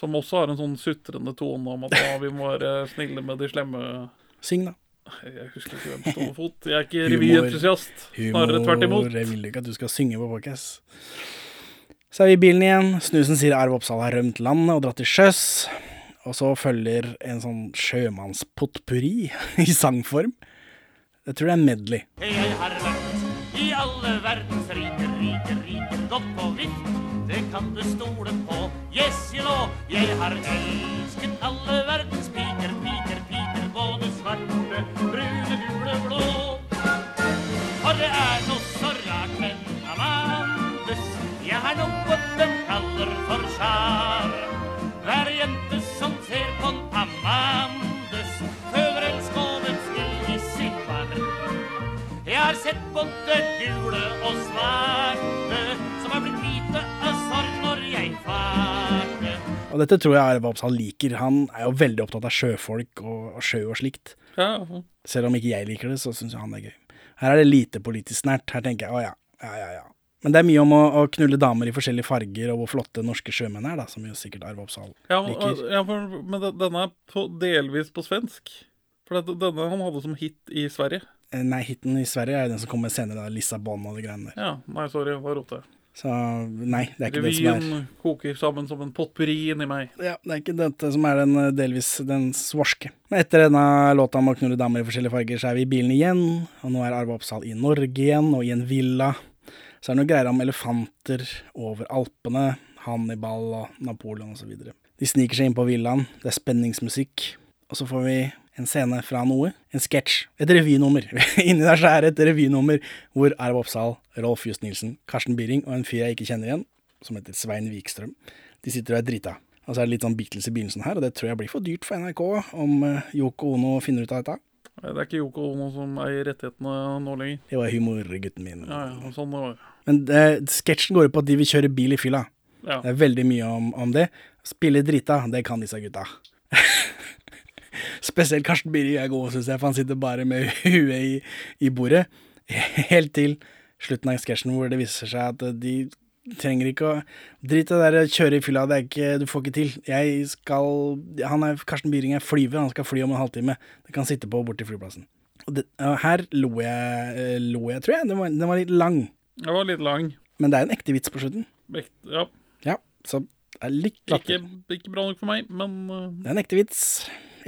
som også har en sånn sutrende tone om at ja, vi må være snille med de slemme Syng, da. Jeg husker ikke hvem stående fot. Jeg er ikke revyentusiast. Snarere tvert imot. Jeg vil ikke at du skal synge på podcast. Så er vi i bilen igjen. Snusen sier Arve Oppsal har rømt landet og dratt til sjøs. Og så følger en sånn sjømannspotpurri i sangform. Jeg tror det er en medley. Jeg har vært i alle verdens rike, rike, rike, gått på vift. Det kan du stole på. Yes, you know. Jeg har elsket alle verdens piker, piker, piker, både svarte, brune, gule, blå. For det er noe så rart med Amandes. Jeg har noe de kaller for sjar. Hver jente som ser på Amandes, sett både gule og svarte, som er blitt hvite av sorg når jeg farte. Og dette tror jeg Arve Oppsal liker. Han er jo veldig opptatt av sjøfolk og, og sjø og slikt. Ja, Selv om ikke jeg liker det, så syns han er gøy. Her er det lite politisk nært. Her tenker jeg å ja, ja, ja. ja. Men det er mye om å, å knulle damer i forskjellige farger, og hvor flotte norske sjømenn er, da, som jo sikkert Arve Oppsal Ja, liker. ja for, men denne er på, delvis på svensk. For denne han hadde som hit i Sverige. Eh, Nei, hiten i Sverige er den som kommer senere, da, Lissabon og de greiene der. Ja, nei, sorry, hva roter jeg. Så nei, det er ikke det som er Revyen koker sammen som en potpurri inni meg. Ja, det er ikke dette som er den eh, delvis den svorske. Men etter denne låta om å knulle damer i forskjellige farger, så er vi i bilen igjen. Og nå er Arve Oppsal i Norge igjen, og i en villa. Så er det noe greier om elefanter over Alpene, Hannibal og Napoleon osv. De sniker seg inn på villaen, det er spenningsmusikk. Og så får vi en scene fra noe. En sketsj. Et revynummer. Inni der så er det et revynummer hvor Arve Oppsal, Rolf Just Nilsen, Karsten Byring og en fyr jeg ikke kjenner igjen, som heter Svein Wikstrøm, de sitter og er drita. Og så er det litt sånn Beatles i begynnelsen her, og det tror jeg blir for dyrt for NRK om eh, Yoko Ono finner ut av dette. Det er ikke Yoko Ono som eier rettighetene nå lenger. Det var humor, gutten min. Ja, ja, sånn det var. Men eh, sketsjen går ut på at de vil kjøre bil i fylla. Ja. Det er veldig mye om, om det. Spille drita, det kan disse gutta. Spesielt Karsten Byring er god, syns jeg, for han sitter bare med huet i, i bordet. Helt til slutten av sketsjen hvor det viser seg at de trenger ikke å Drit i det der kjøre i fylla, det er ikke Du får ikke til. Jeg skal Han er Karsten Byring er flyver, han skal fly om en halvtime. Det kan sitte på borti flyplassen. Og det, og her lo jeg, lo jeg, tror jeg. Den var, den var litt lang. Den var litt lang. Men det er en ekte vits på slutten. Vekt, ja. Ja, så det er litt Ikke, latter. ikke bra nok for meg, men uh, Det er en ekte vits.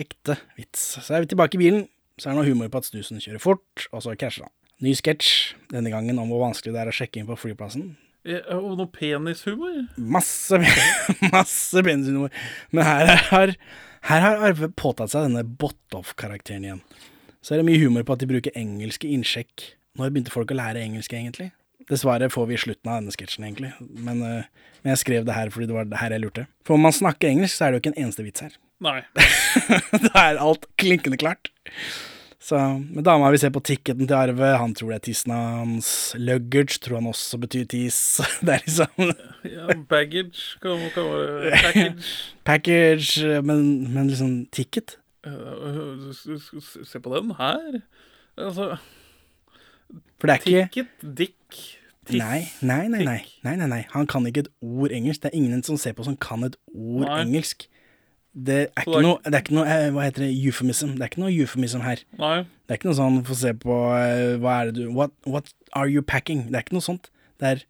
Ekte vits. Så er vi tilbake i bilen. Så er det noe humor på at snusen kjører fort, og så krasjer han. Ny sketsj, denne gangen om hvor vanskelig det er å sjekke inn på flyplassen. Og noe penishumor. Masse, masse penishumor. Men her har, her har Arve påtatt seg denne Bottoff-karakteren igjen. Så er det mye humor på at de bruker engelske innsjekk. Når begynte folk å lære engelsk, egentlig? Det svaret får vi i slutten av denne sketsjen, egentlig. Men, eh, men jeg skrev det her fordi det var det her jeg lurte. For om man snakker engelsk, så er det jo ikke en eneste vits her. Nei. da er alt klinkende klart. Så, men dama vi ser på ticketen til Arve, han tror det er tissen hans. Luggage tror han også betyr tis. Det er liksom Ja, baggage kan, kan være Package. Package, men, men liksom ticket? Eh, Se på den her. Altså For det er ikke Ticket, dick, tiss. Nei, nei, nei, nei, nei, nei, nei. Han kan ikke et ord engelsk. Det er ingen som ser på som kan et ord engelsk. Det er ikke noe, det er ikke noe eh, Hva heter det? Euphemism. Det er ikke noe euphemism her. Nei. Det er ikke noe sånn få se på eh, Hva er det du what, what are you packing? Det er ikke noe sånt. Det er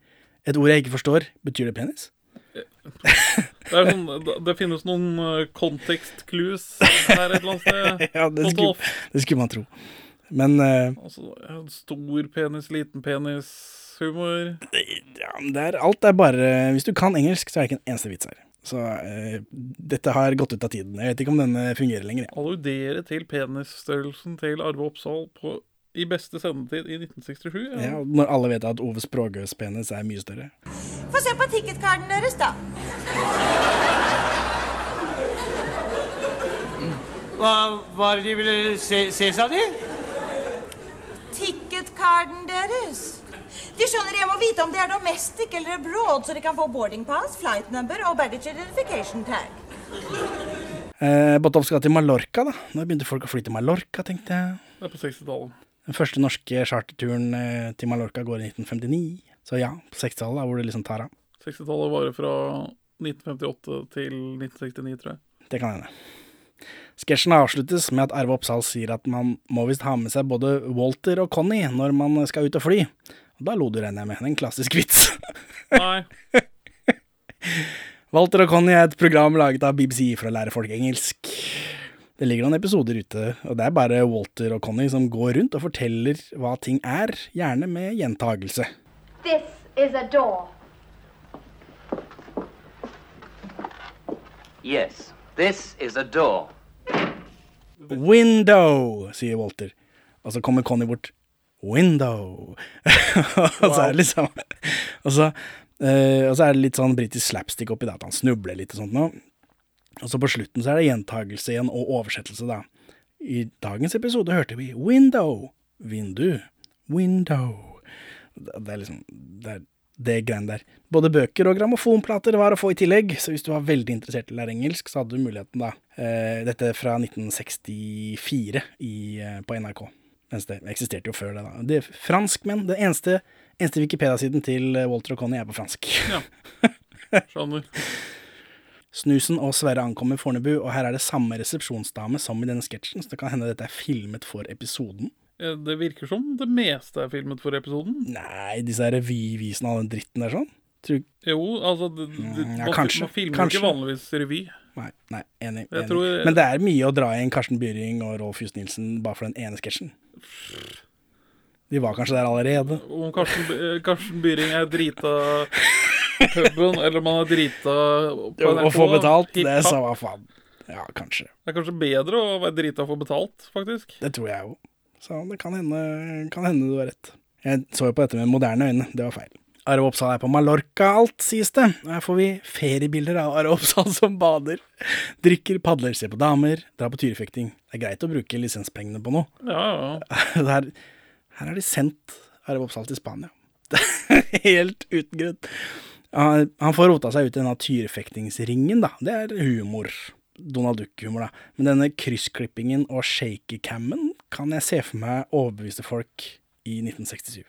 et ord jeg ikke forstår. Betyr det penis? Det, er sånn, det, finnes noen uh, context-clues her et eller annet sted. Ja, det skulle, det skulle man tro. Men uh, Altså, stor penis, liten penis, humor. ja, er, alt er bare Hvis du kan engelsk, så er det ikke en eneste vits her. Så eh, dette har gått ut av tiden. Jeg vet ikke om denne fungerer lenger. Ja. Alludere til penisstørrelsen til Arve Oppsal på, i beste sendetid i 1967. Ja, når alle vet at Ove Språgøs penis er mye større. Få se på ticketkarten deres, da. Hva var det de ville se, se sa de? Ticketkarten deres. De skjønner jeg må vite om det er domestic eller abroad, så de kan få boarding pass, flight number og baggage identification tag. Eh, Botolf skal til Mallorca, da. Nå begynte folk å fly til Mallorca, tenkte jeg. Det er på 60-tallet. Den første norske charterturen eh, til Mallorca går i 1959. Så ja, på 60-tallet, da, hvor det liksom tar av. 60-tallet varer fra 1958 til 1969, tror jeg. Det kan hende. Sketsjen avsluttes med at Arve Oppsal sier at man må visst ha med seg både Walter og Conny når man skal ut og fly. Da lo du, regner jeg med. En klassisk vits. Nei. Walter og Conny er et program laget av BBC for å lære folk engelsk. Det ligger noen episoder ute, og det er bare Walter og Conny som går rundt og forteller hva ting er, gjerne med gjentagelse. This is a door. Yes, this is a door. Window, sier Walter. Og så kommer Conny bort. Window. og så er det liksom og så, eh, og så er det litt sånn britisk slapstick oppi det, at han snubler litt og sånt nå. Og så på slutten så er det gjentagelse igjen, og oversettelse, da. I dagens episode hørte vi window, vindu, window. Det er liksom Det er det greiene der. Både bøker og grammofonplater var å få i tillegg, så hvis du var veldig interessert i å lære engelsk, så hadde du muligheten, da. Eh, dette fra 1964 i, eh, på NRK. Mens det eksisterte jo før det, da. Det er franskmenn. Den eneste, eneste Wikipedia-siden til eh, Walter og Connie er på fransk. Ja. Skjønner. Snusen og Sverre ankommer Fornebu, og her er det samme resepsjonsdame som i denne sketsjen, så det kan hende dette er filmet for episoden. Det virker som det meste er filmet for episoden. Nei, disse revyvisene og all den dritten der sånn. Tror, Jo, altså det, det, Mm, ja, man, kanskje, man filmer kanskje. ikke vanligvis revy. Nei, nei, enig. Enig. tror- Men det er mye å dra inn Karsten Byring og Rolf Just Nilsen bare for den ene sketsjen. De var kanskje der allerede. Om Karsten, eh, Karsten Byring er drita puben, eller om han er drita på Å få betalt, det sa hva faen. Ja, kanskje. Det er kanskje bedre å være drita og få betalt, faktisk. Det tror jeg jo. Så det kan hende, kan hende du har rett. Jeg så jo på dette med moderne øyne, det var feil. Arve Oppsal er på Mallorca alt, sies det. Her får vi feriebilder av Arve Oppsal som bader, drikker, padler, ser på damer, drar på tyrefekting. Det er greit å bruke lisenspengene på noe. Ja, ja. Her, her har de sendt Arve Oppsal til Spania. Helt uten grunn. Han han får rota seg ut i denne tyrefektingsringen, da. Det er humor. Donald Duck-humor, da. Men denne kryssklippingen og shaky-cammen kan jeg se for meg overbeviste folk i 1967.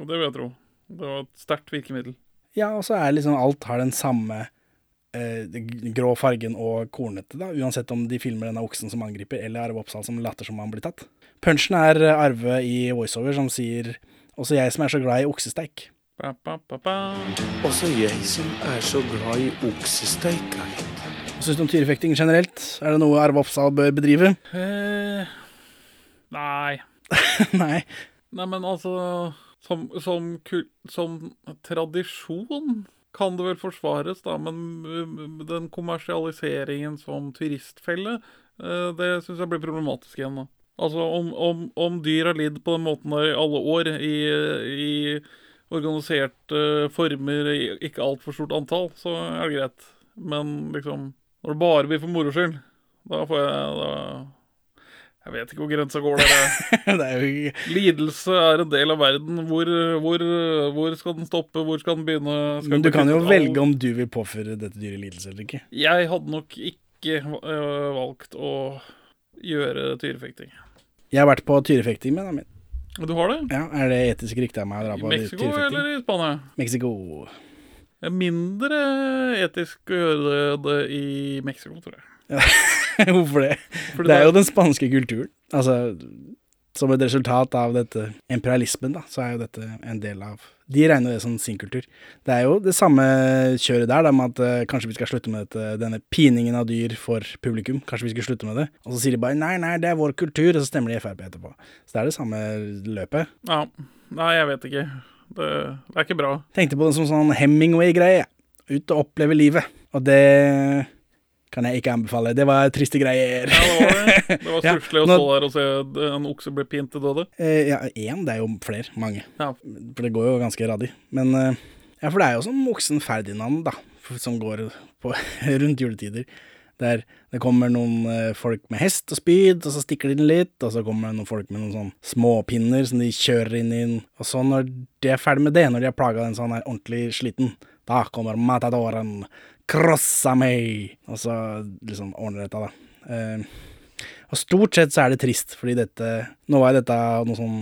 Og det vil jeg tro. Det var et sterkt virkemiddel. Ja, og så er liksom alt har den samme eh, grå fargen og kornete, da. Uansett om de filmer denne oksen som angriper, eller Arve Oppsal som later som han blir tatt. Punchen er eh, Arve i voiceover som sier 'Også jeg som er så glad i oksesteik'. Ba, ba, ba, ba. Også jeg som er så glad i oksesteik. Hva syns du om tyrefekting generelt? Er det noe Arve Oppsal bør bedrive? Eh, nei. Nei. Nei, men altså Som, som, som tradisjon kan det vel forsvares, da, men uh, den kommersialiseringen som turistfelle, uh, det syns jeg blir problematisk igjen. da. Altså, om, om, om dyr har lidd på den måten i alle år, i, i organiserte former, i ikke altfor stort antall, så er det greit. Men liksom, når det bare blir for moro skyld, da får jeg da, Jeg vet ikke hvor grensa går der. det er jo ikke Lidelse er en del av verden. Hvor, hvor, hvor skal den stoppe? Hvor skal den begynne? Skal Men du kan jo all- velge om du vil påføre dette dyret lidelse eller ikke. Jeg hadde nok ikke øh, valgt å gjøre tyrefekting. Jeg har vært på tyrefekting med damen min. Du har det? Ja, Er det etisk riktig av meg å dra I på Mexico tyrefekting? eller i Spania? Mexico. Det er mindre etisk å gjøre det i Mexico, tror jeg. Hvorfor det? Fordi det er jo den spanske kulturen. Altså som et resultat av dette imperialismen, da, så er jo dette en del av De regner det som sin kultur. Det er jo det samme kjøret der, da, med at uh, kanskje vi skal slutte med dette, denne piningen av dyr for publikum. Kanskje vi skulle slutte med det. Og så sier de bare nei, nei, det er vår kultur, og så stemmer de Frp etterpå. Så det er det samme løpet. Ja. Nei, jeg vet ikke. Det, det er ikke bra. Tenkte på det som sånn Hemingway-greie. Ut og oppleve livet. Og det kan jeg ikke anbefale. Det var triste greier. Ja, det var det. Det var Ja, å stå der og se en okse bli pint til døde. Eh, ja, én, det er jo flere. Mange. Ja. For det går jo ganske radig. Men eh, ja, for det er jo som oksen Ferdinand, da, som går på, rundt juletider. Der det kommer noen eh, folk med hest og spyd, og så stikker de den litt, og så kommer det noen folk med noen sånn småpinner som de kjører inn i. Og så når de er ferdig med det, når de har plaga den sånn er ordentlig sliten, da kommer matadoren, krossa meg, og så liksom ordner dette, da. Eh, og stort sett så er det trist, fordi dette Nå var jo dette noe sånn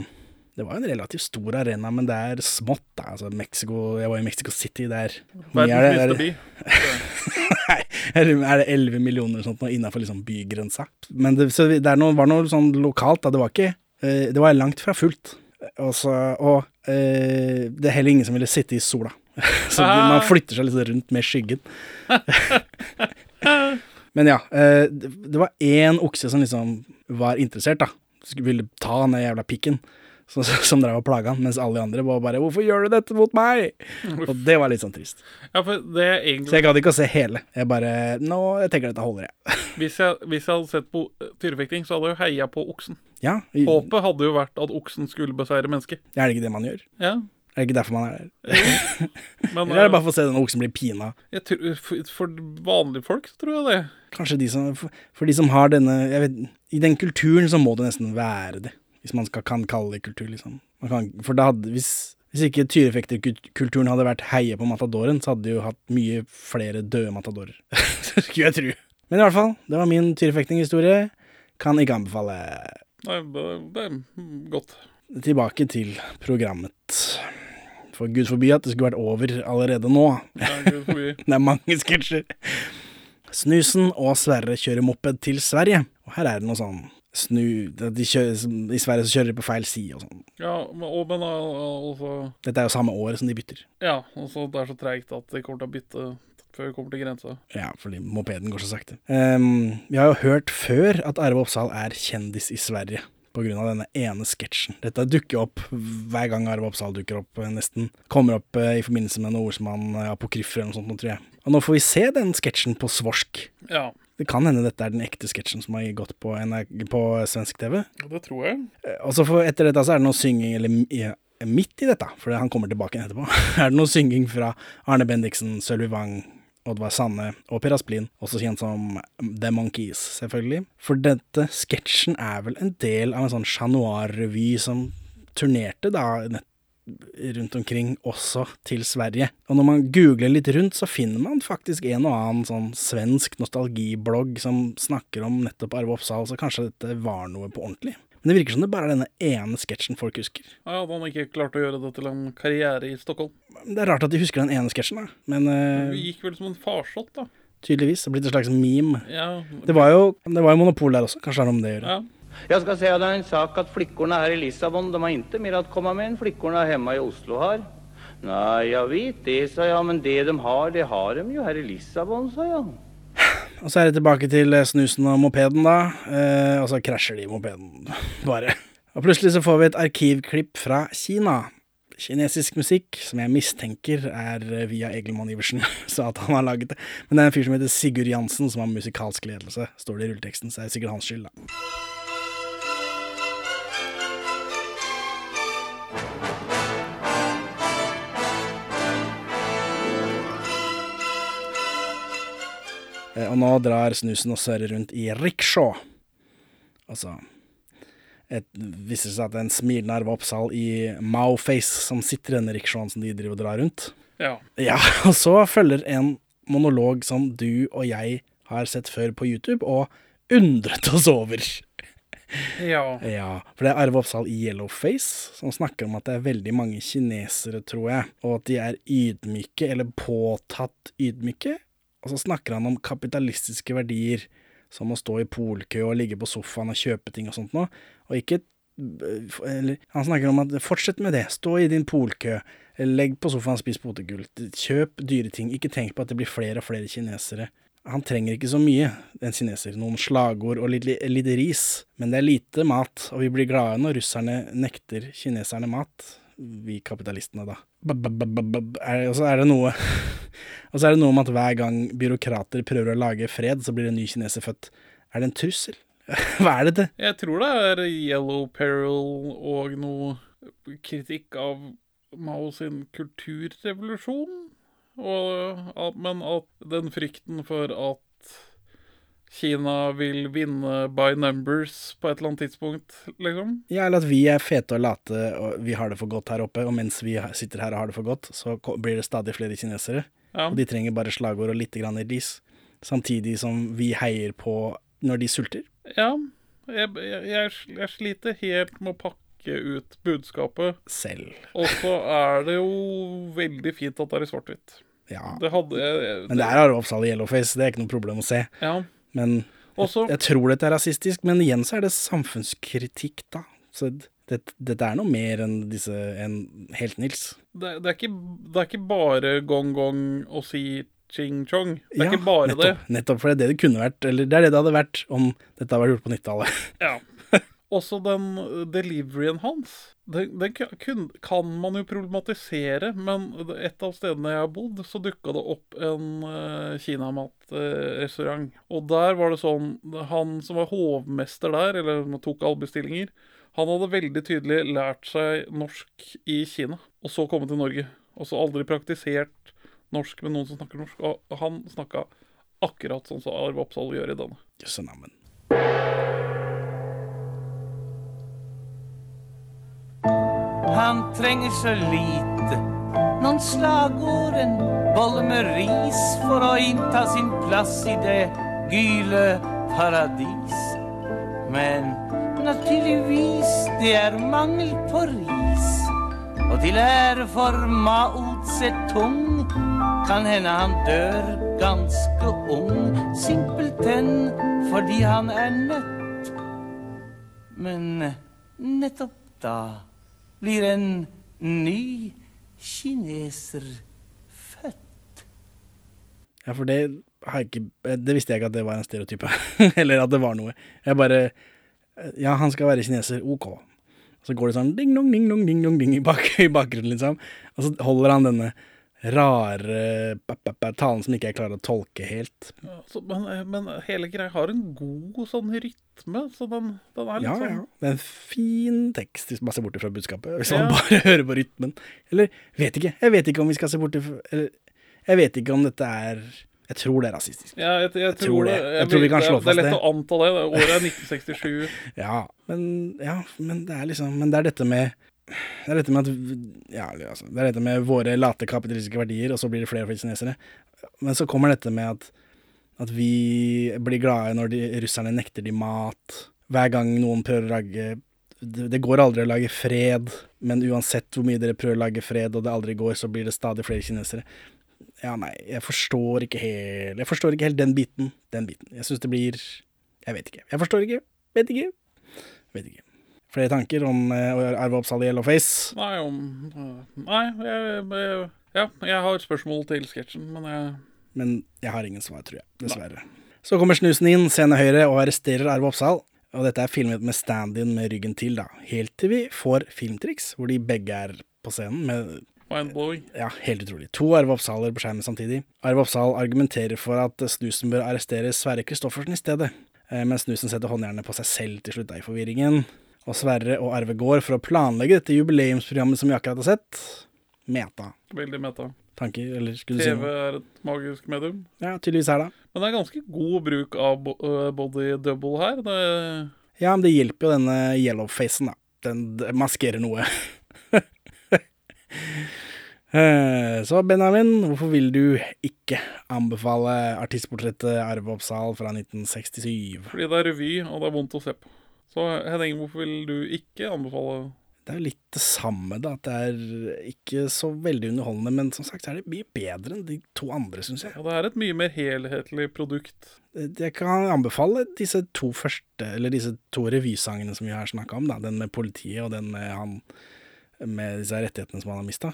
Det var jo en relativt stor arena, men det er smått, da. Altså Mexico Jeg var i Mexico City, der Verdens er det? minste by. Nei, er det- er det 11 millioner eller sånt nå innafor liksom bygrensa? Men det, så det noe, var noe sånn lokalt, da. Det var ikke eh, Det var langt fra fullt. Og, så, og eh, det er heller ingen som ville sitte i sola. så Ah. man flytter seg litt rundt med skyggen. Men ja, eh, det, var én okse som liksom var interessert, da. Ville ta den jævla pikken. Som, som drev og plaga han, mens alle de andre var bare 'Hvorfor gjør du dette mot meg?' Og det var litt sånn trist. Ja, er Så jeg egentlig gadd ikke å se hele. Jeg bare 'Nå, jeg tenker dette holder, jeg'. hvis jeg, hvis jeg hadde sett på tyrefekting, så hadde jeg jo heia på oksen. Ja, i- Håpet hadde jo vært at oksen skulle beseire mennesket. Er det ikke det man gjør? Ja. Er det ikke derfor man er der? Men, Eller er det bare for å se den oksen bli pina? Tror, for, for vanlige folk så tror jeg det. Kanskje de som For, for de som har denne vet, I den kulturen så må det nesten være det. Hvis man skal, kan kalle det kultur, liksom. Man kan, for da hadde Hvis, hvis ikke tyrefekterkulturen hadde vært heie på matadoren, så hadde de jo hatt mye flere døde matadorer. Skulle jeg tro. Men i hvert fall, det var min tyrefektinghistorie. Kan ikke anbefale. Nei, det, det er godt. Tilbake til programmet. For gud forby at det skulle vært over allerede nå. Ja, det er mange sketsjer. Snusen og Sverre kjører moped til Sverige. Og her er det noe sånn snu de kjører, I Sverige så kjører de på feil side og sånn. Ja, men, og, men altså Dette er jo samme året som de bytter. Ja, og så det er så treigt at de kommer til å bytte før vi kommer til grensa. Ja, fordi mopeden går så sakte. Um, vi har jo hørt før at Arve Oppsal er kjendis i Sverige. Av denne ene sketsjen. Dette dukker opp hver gang Arve Oppsal dukker opp, eh, nesten. Kommer opp eh, i forbindelse med noe som han eh, apokryfer eller noe sånt, tror jeg. Og nå får vi se den sketsjen på svorsk. Ja, Det kan hende dette er den ekte sketsjen som har gått på, på svensk TV. Ja, det tror jeg. Og så etter dette så er det noe synging, eller ja, midt i dette, for han kommer tilbake etterpå, er det noe synging fra Arne Bendiksen, Sølvi Wang, Oddvar Sanne og Per Asplin, også kjent som The Monkees, selvfølgelig. For dette sketsjen er vel en del av en sånn Chat Noir-revy som turnerte da nett rundt omkring, også til Sverige. Og når man googler litt rundt, så finner man faktisk en og annen sånn svensk nostalgiblogg som snakker om nettopp Arve Oppsal, så kanskje dette var noe på ordentlig. Men det virker som det bare er denne ene sketsjen folk husker. Ja, Hadde han ikke klart å gjøre det til en karriere i Stockholm? Det er rart at de husker den ene sketsjen, da. Men uh, Det gikk vel som en farsott, da. tydeligvis. Det er blitt et slags meme. Ja. Det var jo, det var jo monopol der også. Kanskje det har noe med det å gjøre. Jag ska säga dig en sak att flickorna här i Lissabon, de har inte mer att komma med än flickorna hemma i Oslo har. Nej, jag vet det, sa jag, men det de har, det har de ju här i Lissabon, sa jag. Og så er det tilbake til eh, snusen og mopeden, da. Eh, og så krasjer de mopeden, bare. Og plutselig så får vi et arkivklipp fra Kina. Kinesisk musikk, som jeg mistenker er eh, via Egelmann Iversen, så at han har laget det. Men det er en fyr som heter Sigurd Jansen, som har musikalsk ledelse, står det i rulleteksten, så er det sikkert hans skyld, da. Og nå drar snusen og Sverre rundt i rickshaw. Altså et, viser det seg at det er en smilende Arve Oppsal i Mao-face som sitter i denne rickshawen som de driver og drar rundt. Ja. Ja, og så følger en monolog som du og jeg har sett før på YouTube, og undret oss over. Ja. Ja, for det er Arve Oppsal i Yellowface som snakker om at det er veldig mange kinesere, tror jeg, og at de er ydmyke, eller påtatt ydmyke. Og så snakker han om kapitalistiske verdier, som å stå i polkø og ligge på sofaen og kjøpe ting og sånt noe. Og ikke eller, Han snakker om at fortsett med det, stå i din polkø, legg på sofaen, spis potetgull, kjøp dyre ting, ikke tenk på at det blir flere og flere kinesere. Han trenger ikke så mye, en kineser, noen slagord og litt, litt ris, men det er lite mat, og vi blir glade når russerne nekter kineserne mat, vi kapitalistene, da. Og så er det noe Og så er det noe om at hver gang byråkrater prøver å lage fred, så blir en ny kineser født. Er det en trussel? Hva er dette? Jeg tror det er Yellow Peril og noe kritikk av Mao sin kulturrevolusjon. Og, men at den frykten for at Kina vil vinne by numbers på et eller annet tidspunkt, liksom. Ja, eller at vi er fete og late, og vi har det for godt her oppe, og mens vi sitter her og har det for godt, så blir det stadig flere kinesere. Ja. Og de trenger bare slagord og litt grann ris. Samtidig som vi heier på når de sulter. Ja, jeg, jeg, jeg, sliter helt med å pakke ut budskapet. Selv. Og så er det jo veldig fint at det er i svart-hvitt. Ja. Det hadde jeg Men det er Oppsal i yellowface, det er ikke noe problem å se. Ja. Men Også- jeg, jeg tror dette er rasistisk, men igjen så er det samfunnskritikk, da. Så det, dette er noe mer enn disse enn Helt-Nils. det, det, er ikke, det er ikke bare gong-gong å si ching-chong. Det er Ja, ikke bare nettopp, Nettopp, for det er det det kunne vært, eller det er det det hadde vært om dette hadde vært gjort på 90-tallet. det. Ja. Også den uh, deliveryen hans. Den, den kun, kan man jo problematisere, men et av stedene jeg har bodd, så dukka det opp en uh, kinamatrestaurant. og der var det sånn Han som var hovmester der, eller tok alle bestillinger, han hadde veldig tydelig lært seg norsk i Kina, og så kommet til Norge. Og så aldri praktisert norsk med noen som snakker norsk. Og han snakka akkurat sånn som Arve Oppsal gjør i denne. Jøsse navn. Han trenger så lite. Noen slagord, en bolle med ris for å innta sin plass i det gyle paradis. Men naturligvis, det er mangel på ris. Og til ære for Mao Zedong kan hende han dør ganske ung. Simpelthen fordi han er nødt. Men nettopp da blir en ny kineser født. Ja, for det har jeg ikke Det visste jeg ikke at det var en stereotype. Eller at det var noe. Jeg bare Ja, han skal være kineser. OK. Så går det sånn ding dong, ding dong, ding i bakgrunnen, liksom. Og så holder han denne rare pa, talen som ikke jeg klarer å tolke helt. Ja, så, men, men hele greia har en god sånn rytme, så den, den er litt Ja, sånn ja. Det er en fin tekst hvis man ser bort fra budskapet. Hvis Ja. man bare hører på rytmen. Eller vet ikke. Jeg vet ikke om vi skal se bort ifra eller, Jeg vet ikke om dette er Jeg tror det er rasistisk. Ja, jeg, jeg, tror tror det. Jeg, Jeg tror vi kan slå fast det Det er lett å anta det. det. Året er 1967. Ja, men, ja, men det er liksom Men det er dette med det er dette med at Ja, altså, det er dette med våre late kapitalistiske verdier, og så blir det flere og flere kinesere. Men så kommer dette med at, at vi blir glade når de, russerne nekter de mat. Hver gang noen prøver å lage det, det går aldri å lage fred, men uansett hvor mye dere prøver å lage fred, og det aldri går, så blir det stadig flere kinesere. Ja, nei, jeg forstår ikke helt Jeg forstår ikke helt den biten. Den biten. Jeg syns det blir Jeg vet ikke. Jeg forstår ikke. Vet ikke. Vet ikke. Flere tanker om å Arve Oppsal i Yellowface? Nei, om Nei, jeg, jeg, ja, jeg har et spørsmål til sketsjen, men jeg Men jeg har ingen svar, tror jeg. Dessverre. Så kommer snusen inn, scene høyre, og arresterer Arve Oppsal. Og dette er filmet med stand-in med ryggen til, da. Helt til vi får filmtriks, hvor de begge er på scenen med Mindblowing. Ja, helt utrolig. To Arve Oppsaler på skjermen samtidig. Arve Oppsal argumenterer for at Snusen bør arrestere Sverre Kristoffersen i stedet, Men mens Snusen setter håndjernet på seg selv til slutt da i forvirringen. Og Sverre og Arve Gård for å planlegge dette jubileumsprogrammet som vi akkurat har sett. Meta. Veldig meta. Tanker, eller skulle du si TV noe? er et magisk medium. Ja, tydeligvis er da. Men det er ganske god bruk av bo- øh, body double her. Det, Ja, men det hjelper jo denne yellow-facen, da. Den d- maskerer noe. Eh, Så Benjamin, hvorfor vil du ikke anbefale artistportrettet Arve Oppsal fra 1967? fordi det er revy, og det er vondt å se på. Så Henning, hvorfor vil du ikke anbefale det er jo litt det samme, da. At det er ikke så veldig underholdende, men som sagt så er det mye bedre enn de to andre, syns jeg. Ja, det er et mye mer helhetlig produkt. Jeg kan anbefale disse to første, eller disse to revysangene som vi har snakka om, da. Den med politiet og den med han med disse rettighetene som han har mista.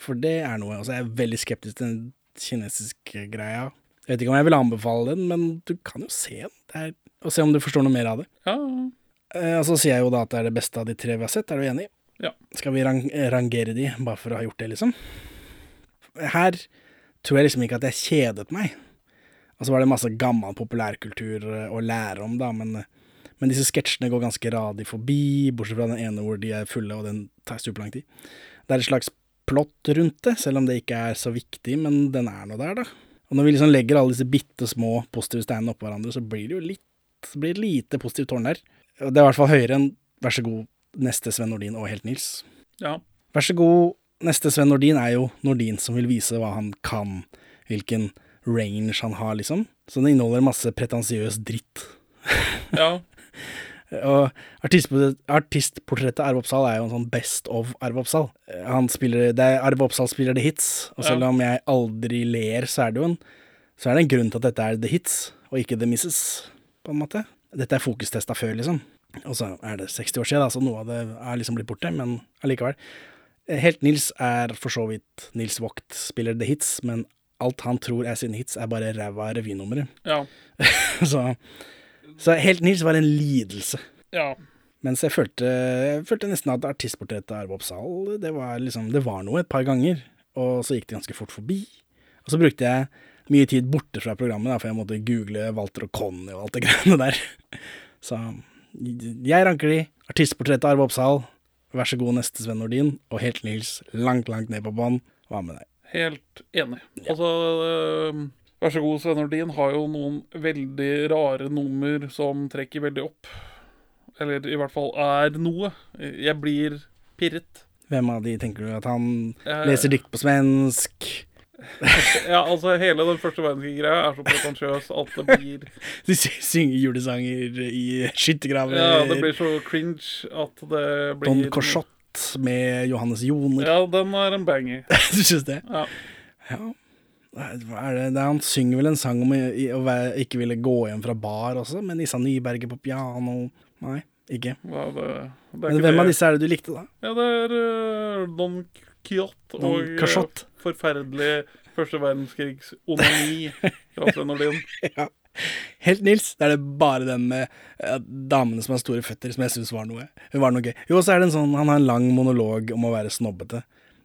For det er noe. Og så er jeg veldig skeptisk til den kinesiske greia. Jeg vet ikke om jeg vil anbefale den, men du kan jo se den. Det er, og se om du forstår noe mer av det. Ja, Eh, Og så sier jeg jo da at det er det beste av de tre vi har sett. Er du enig? Ja. Skal vi rang rangere de, bare for å ha gjort det, liksom? Her tror jeg liksom ikke at jeg kjedet meg. Og så var det masse gammel populærkultur eh, å lære om, da, men, eh, men disse sketsjene går ganske radig forbi, bortsett fra den ene hvor de er fulle, og den tar superlang tid. Det er et slags plott rundt det, selv om det ikke er så viktig, men den er nå der, da. Og når vi liksom legger alle disse bitte små positive steinene oppå hverandre, så blir det jo litt blir lite positivt tårn der. Det er i hvert fall høyere enn Vær så god, neste Sven Nordin og Helt Nils. Ja. Vær så god, neste Sven Nordin er jo Nordin som vil vise hva han kan, hvilken range han har, liksom. Så den inneholder masse pretensiøs dritt. Ja. Og artistportrettet, Arve Oppsal er jo en sånn best of Arve Oppsal. Han spiller, det er Arve Oppsal spiller The Hits, og selv om jeg aldri ler, så er det jo en Så er det en grunn til at dette er The Hits, og ikke The Misses, på en måte. Dette er fokustesta før, liksom. Og så er det 60 år siden, da, så noe av det er liksom blitt borte, men allikevel. Helt Nils er for så vidt Nils Vogt spiller The Hits, men alt han tror er sine hits, er bare ræva revynumre. Ja. så, så Helt Nils var en lidelse. Ja. Mens jeg følte, jeg følte nesten at artistportrettet av Arve Oppsal, det var liksom, det var noe et par ganger. Og så gikk det ganske fort forbi. Og så brukte jeg mye tid borte fra programmet, da, for jeg måtte google Walter og Conny og alt det greiene der. Så jeg ranker de. Artistportrettet Arve Oppsal, vær så god neste Sven Nordin, og Helt Nils langt, langt ned på bånn. Hva med deg? Helt enig. Altså, øh, Vær så god, Sven Nordin har jo noen veldig rare nummer som trekker veldig opp. Eller i hvert fall er noe. Jeg blir pirret. Hvem av de tenker du at han leser dikt på svensk? Ja, altså, hele den første verdenskrig-greia er så pretensiøs at det blir De synger julesanger i skyttergraver. Ja, det blir så cringe at det blir Don Corsot med Johannes Joner. Ja, den er en banger. du syns det? Ja. Ja. Det? det han synger vel en sang om å, ikke ville gå hjem fra bar også, med Nissa Nyberget på piano. Nei, ikke. Ja, det, Men hvem av disse er det du likte, da? Ja, det er uh, Don Quijote Don og Don Quixote. Forferdelig første verdenskrigs onani fra Sven ja. Helt Nils, det er det bare den med eh, damene som har store føtter, som jeg syns var var noe gøy. Jo, så er det en sånn, han har en lang monolog om å være snobbete.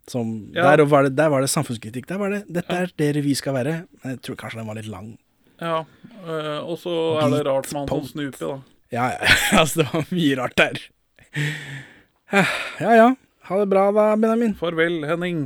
Som, Ja. der, var det, der var det samfunnskritikk. Der var det, dette er det vi skal være. Jeg tror kanskje den var litt lang. Ja, Uh, og så er det rart med han som Snoopy, da. Ja, ja. altså, det var mye rart der. Ja ja. Ha det bra da, Benjamin. Farvel, Henning.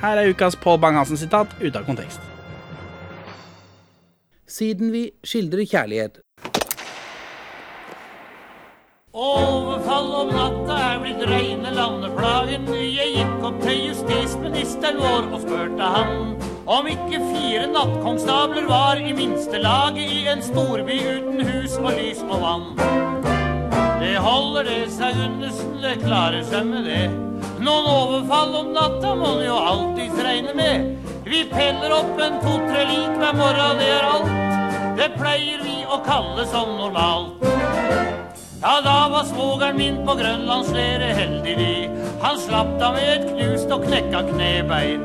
Her er ukas Pål Bang-Hansen-sitat ute av kontekst. Siden vi skildrer kjærlighet, Overfall om natta er blitt reine landeplagen. Jeg gikk opp til justisministeren vår og spurte han om ikke fire nattkonstabler var i minste laget i en storby uten hus og lys og vann. Det holder det, seg Gundersen, det klarer seg med det. Noen overfall om natta må en jo alltids regne med. Vi peller opp en to-tre lik hver morgen, det er alt. Det pleier vi å kalle som normalt. Ja, da var svogeren min på Grønlandsleire heldig vi. Han slapp da med et knust og knekka knebein.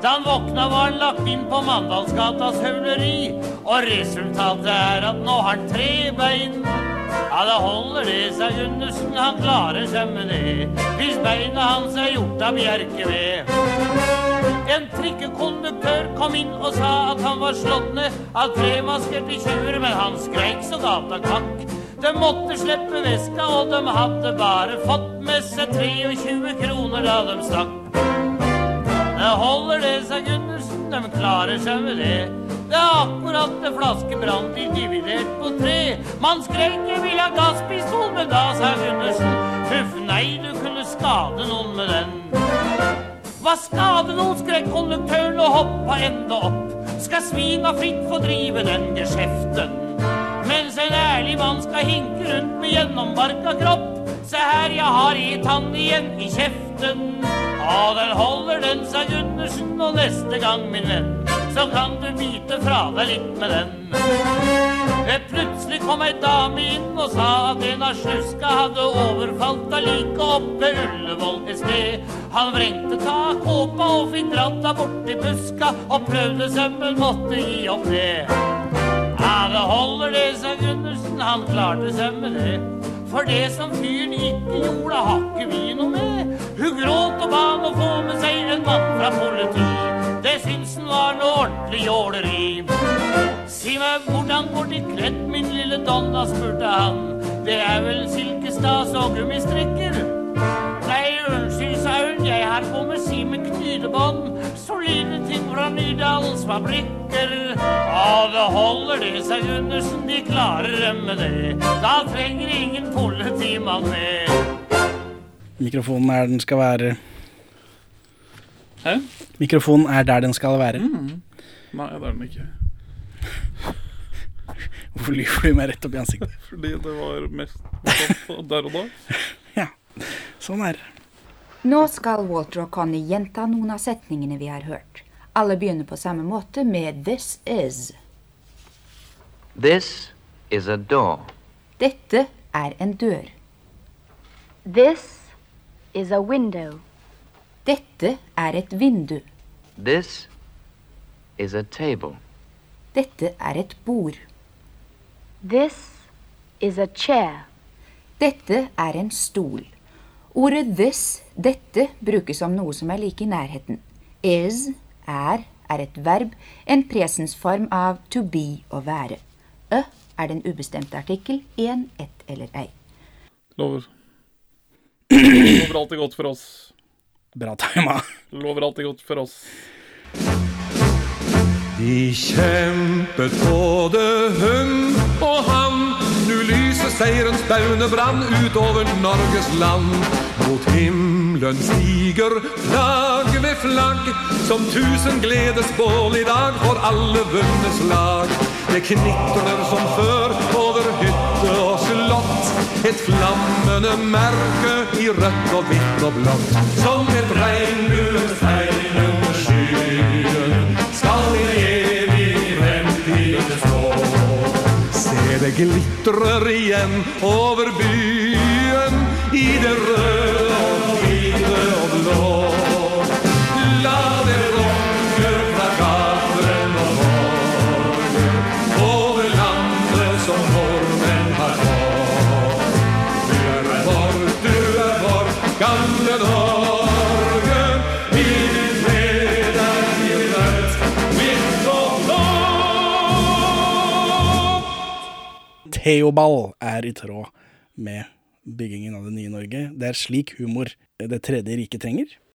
Da han våkna var han lagt inn på Mandalsgatas høvleri, og resultatet er at nå har han tre bein. Ja, da holder det, sa Gundersen, han klarer seg med det. Hvis beina hans er gjort av bjerkeved. En trikkekonduktør kom inn og sa at han var slått ned av tremaskerte tjuver, men han skreik så gata kakk. De måtte slippe veska, og de hadde bare fått med seg 23 kroner da de stakk. Det holder det, sa Gundersen, de klarer seg med det. Det er akkurat en flaske brandy dividert på tre. Man skrek jeg vil ha gasspistol, men da sa Gundersen Huff, nei, du kunne skade noen med den. Hva skade noen, skrek konduktøren og hoppa enda opp. Skal svina fritt få drive den geskjeften. Mens en ærlig mann skal hinke rundt med gjennombarka kropp. Se her, jeg har ei tann igjen i kjeften. Ja, den holder den, sa Gundersen, og neste gang, min venn, så kan du bite fra deg litt med den. Plutselig kom ei dame inn og sa at en av sluska hadde overfalt deg like oppe Ullevål et sted. Han vrengte tak kåpa og fikk dratt deg borti buska og prøvde sømmen måtte gi opp det. Ja, det holder det, sa Gundersen, han klarte seg med det. For det som fyren ikke gjorde, har ikke vi noe med. Hun gråt og ba han å få med seg en mann fra politi. Det syns han var noe ordentlig jåleri. Si meg, hvordan går de kledd, min lille donna, spurte han. Det er vel silkestas og gummistrikker? Nei, unnskyld, sa hun, jeg har på med Simen knydebånd. Solide ting fra Nydalens fabrikker. Ja, det holder det, sa Gundersen, de klarer dem med det. Da trenger ingen politimann med. Mikrofonen er den skal være. Hæ? Mikrofonen er der den skal være. Mm. Nei, det er den ikke. Hvorfor lyver du meg rett opp i ansiktet? Fordi det var mest der og da. ja. Sånn er det. Nå skal Walter og Connie gjenta noen av setningene vi har hørt. Alle begynner på samme måte med 'this is'. This is a door. Dette er en dør. This is a window. Dette er et vindu. This is a table. Dette er et bord. This is a chair. Dette er en stol. Ordet 'this', dette, brukes om noe som er like i nærheten. Is, er, er et verb, en presensform av to be, å være. Ø er den ubestemte artikkel, en, ett eller ei. Lover. Lover alltid godt for oss. Bra tima. Lover alltid godt for oss. De kjempet både hun og han. Nu lyser seierens baune brann utover Norges land. Mot himmelen stiger flagg ved flagg. Som tusen gledesbål i dag for alle vunne slag. Det knitrer som før over. Et flammende merke i rødt og hvitt og blått. Som et regnbuens tegn under skyen skal i evig fremtid stå. Se det glitrer igjen over byen i det røde og hvite og blå. La Theobald er i tråd med byggingen av det nye Norge. Det er slik humor Det tredje riket trenger.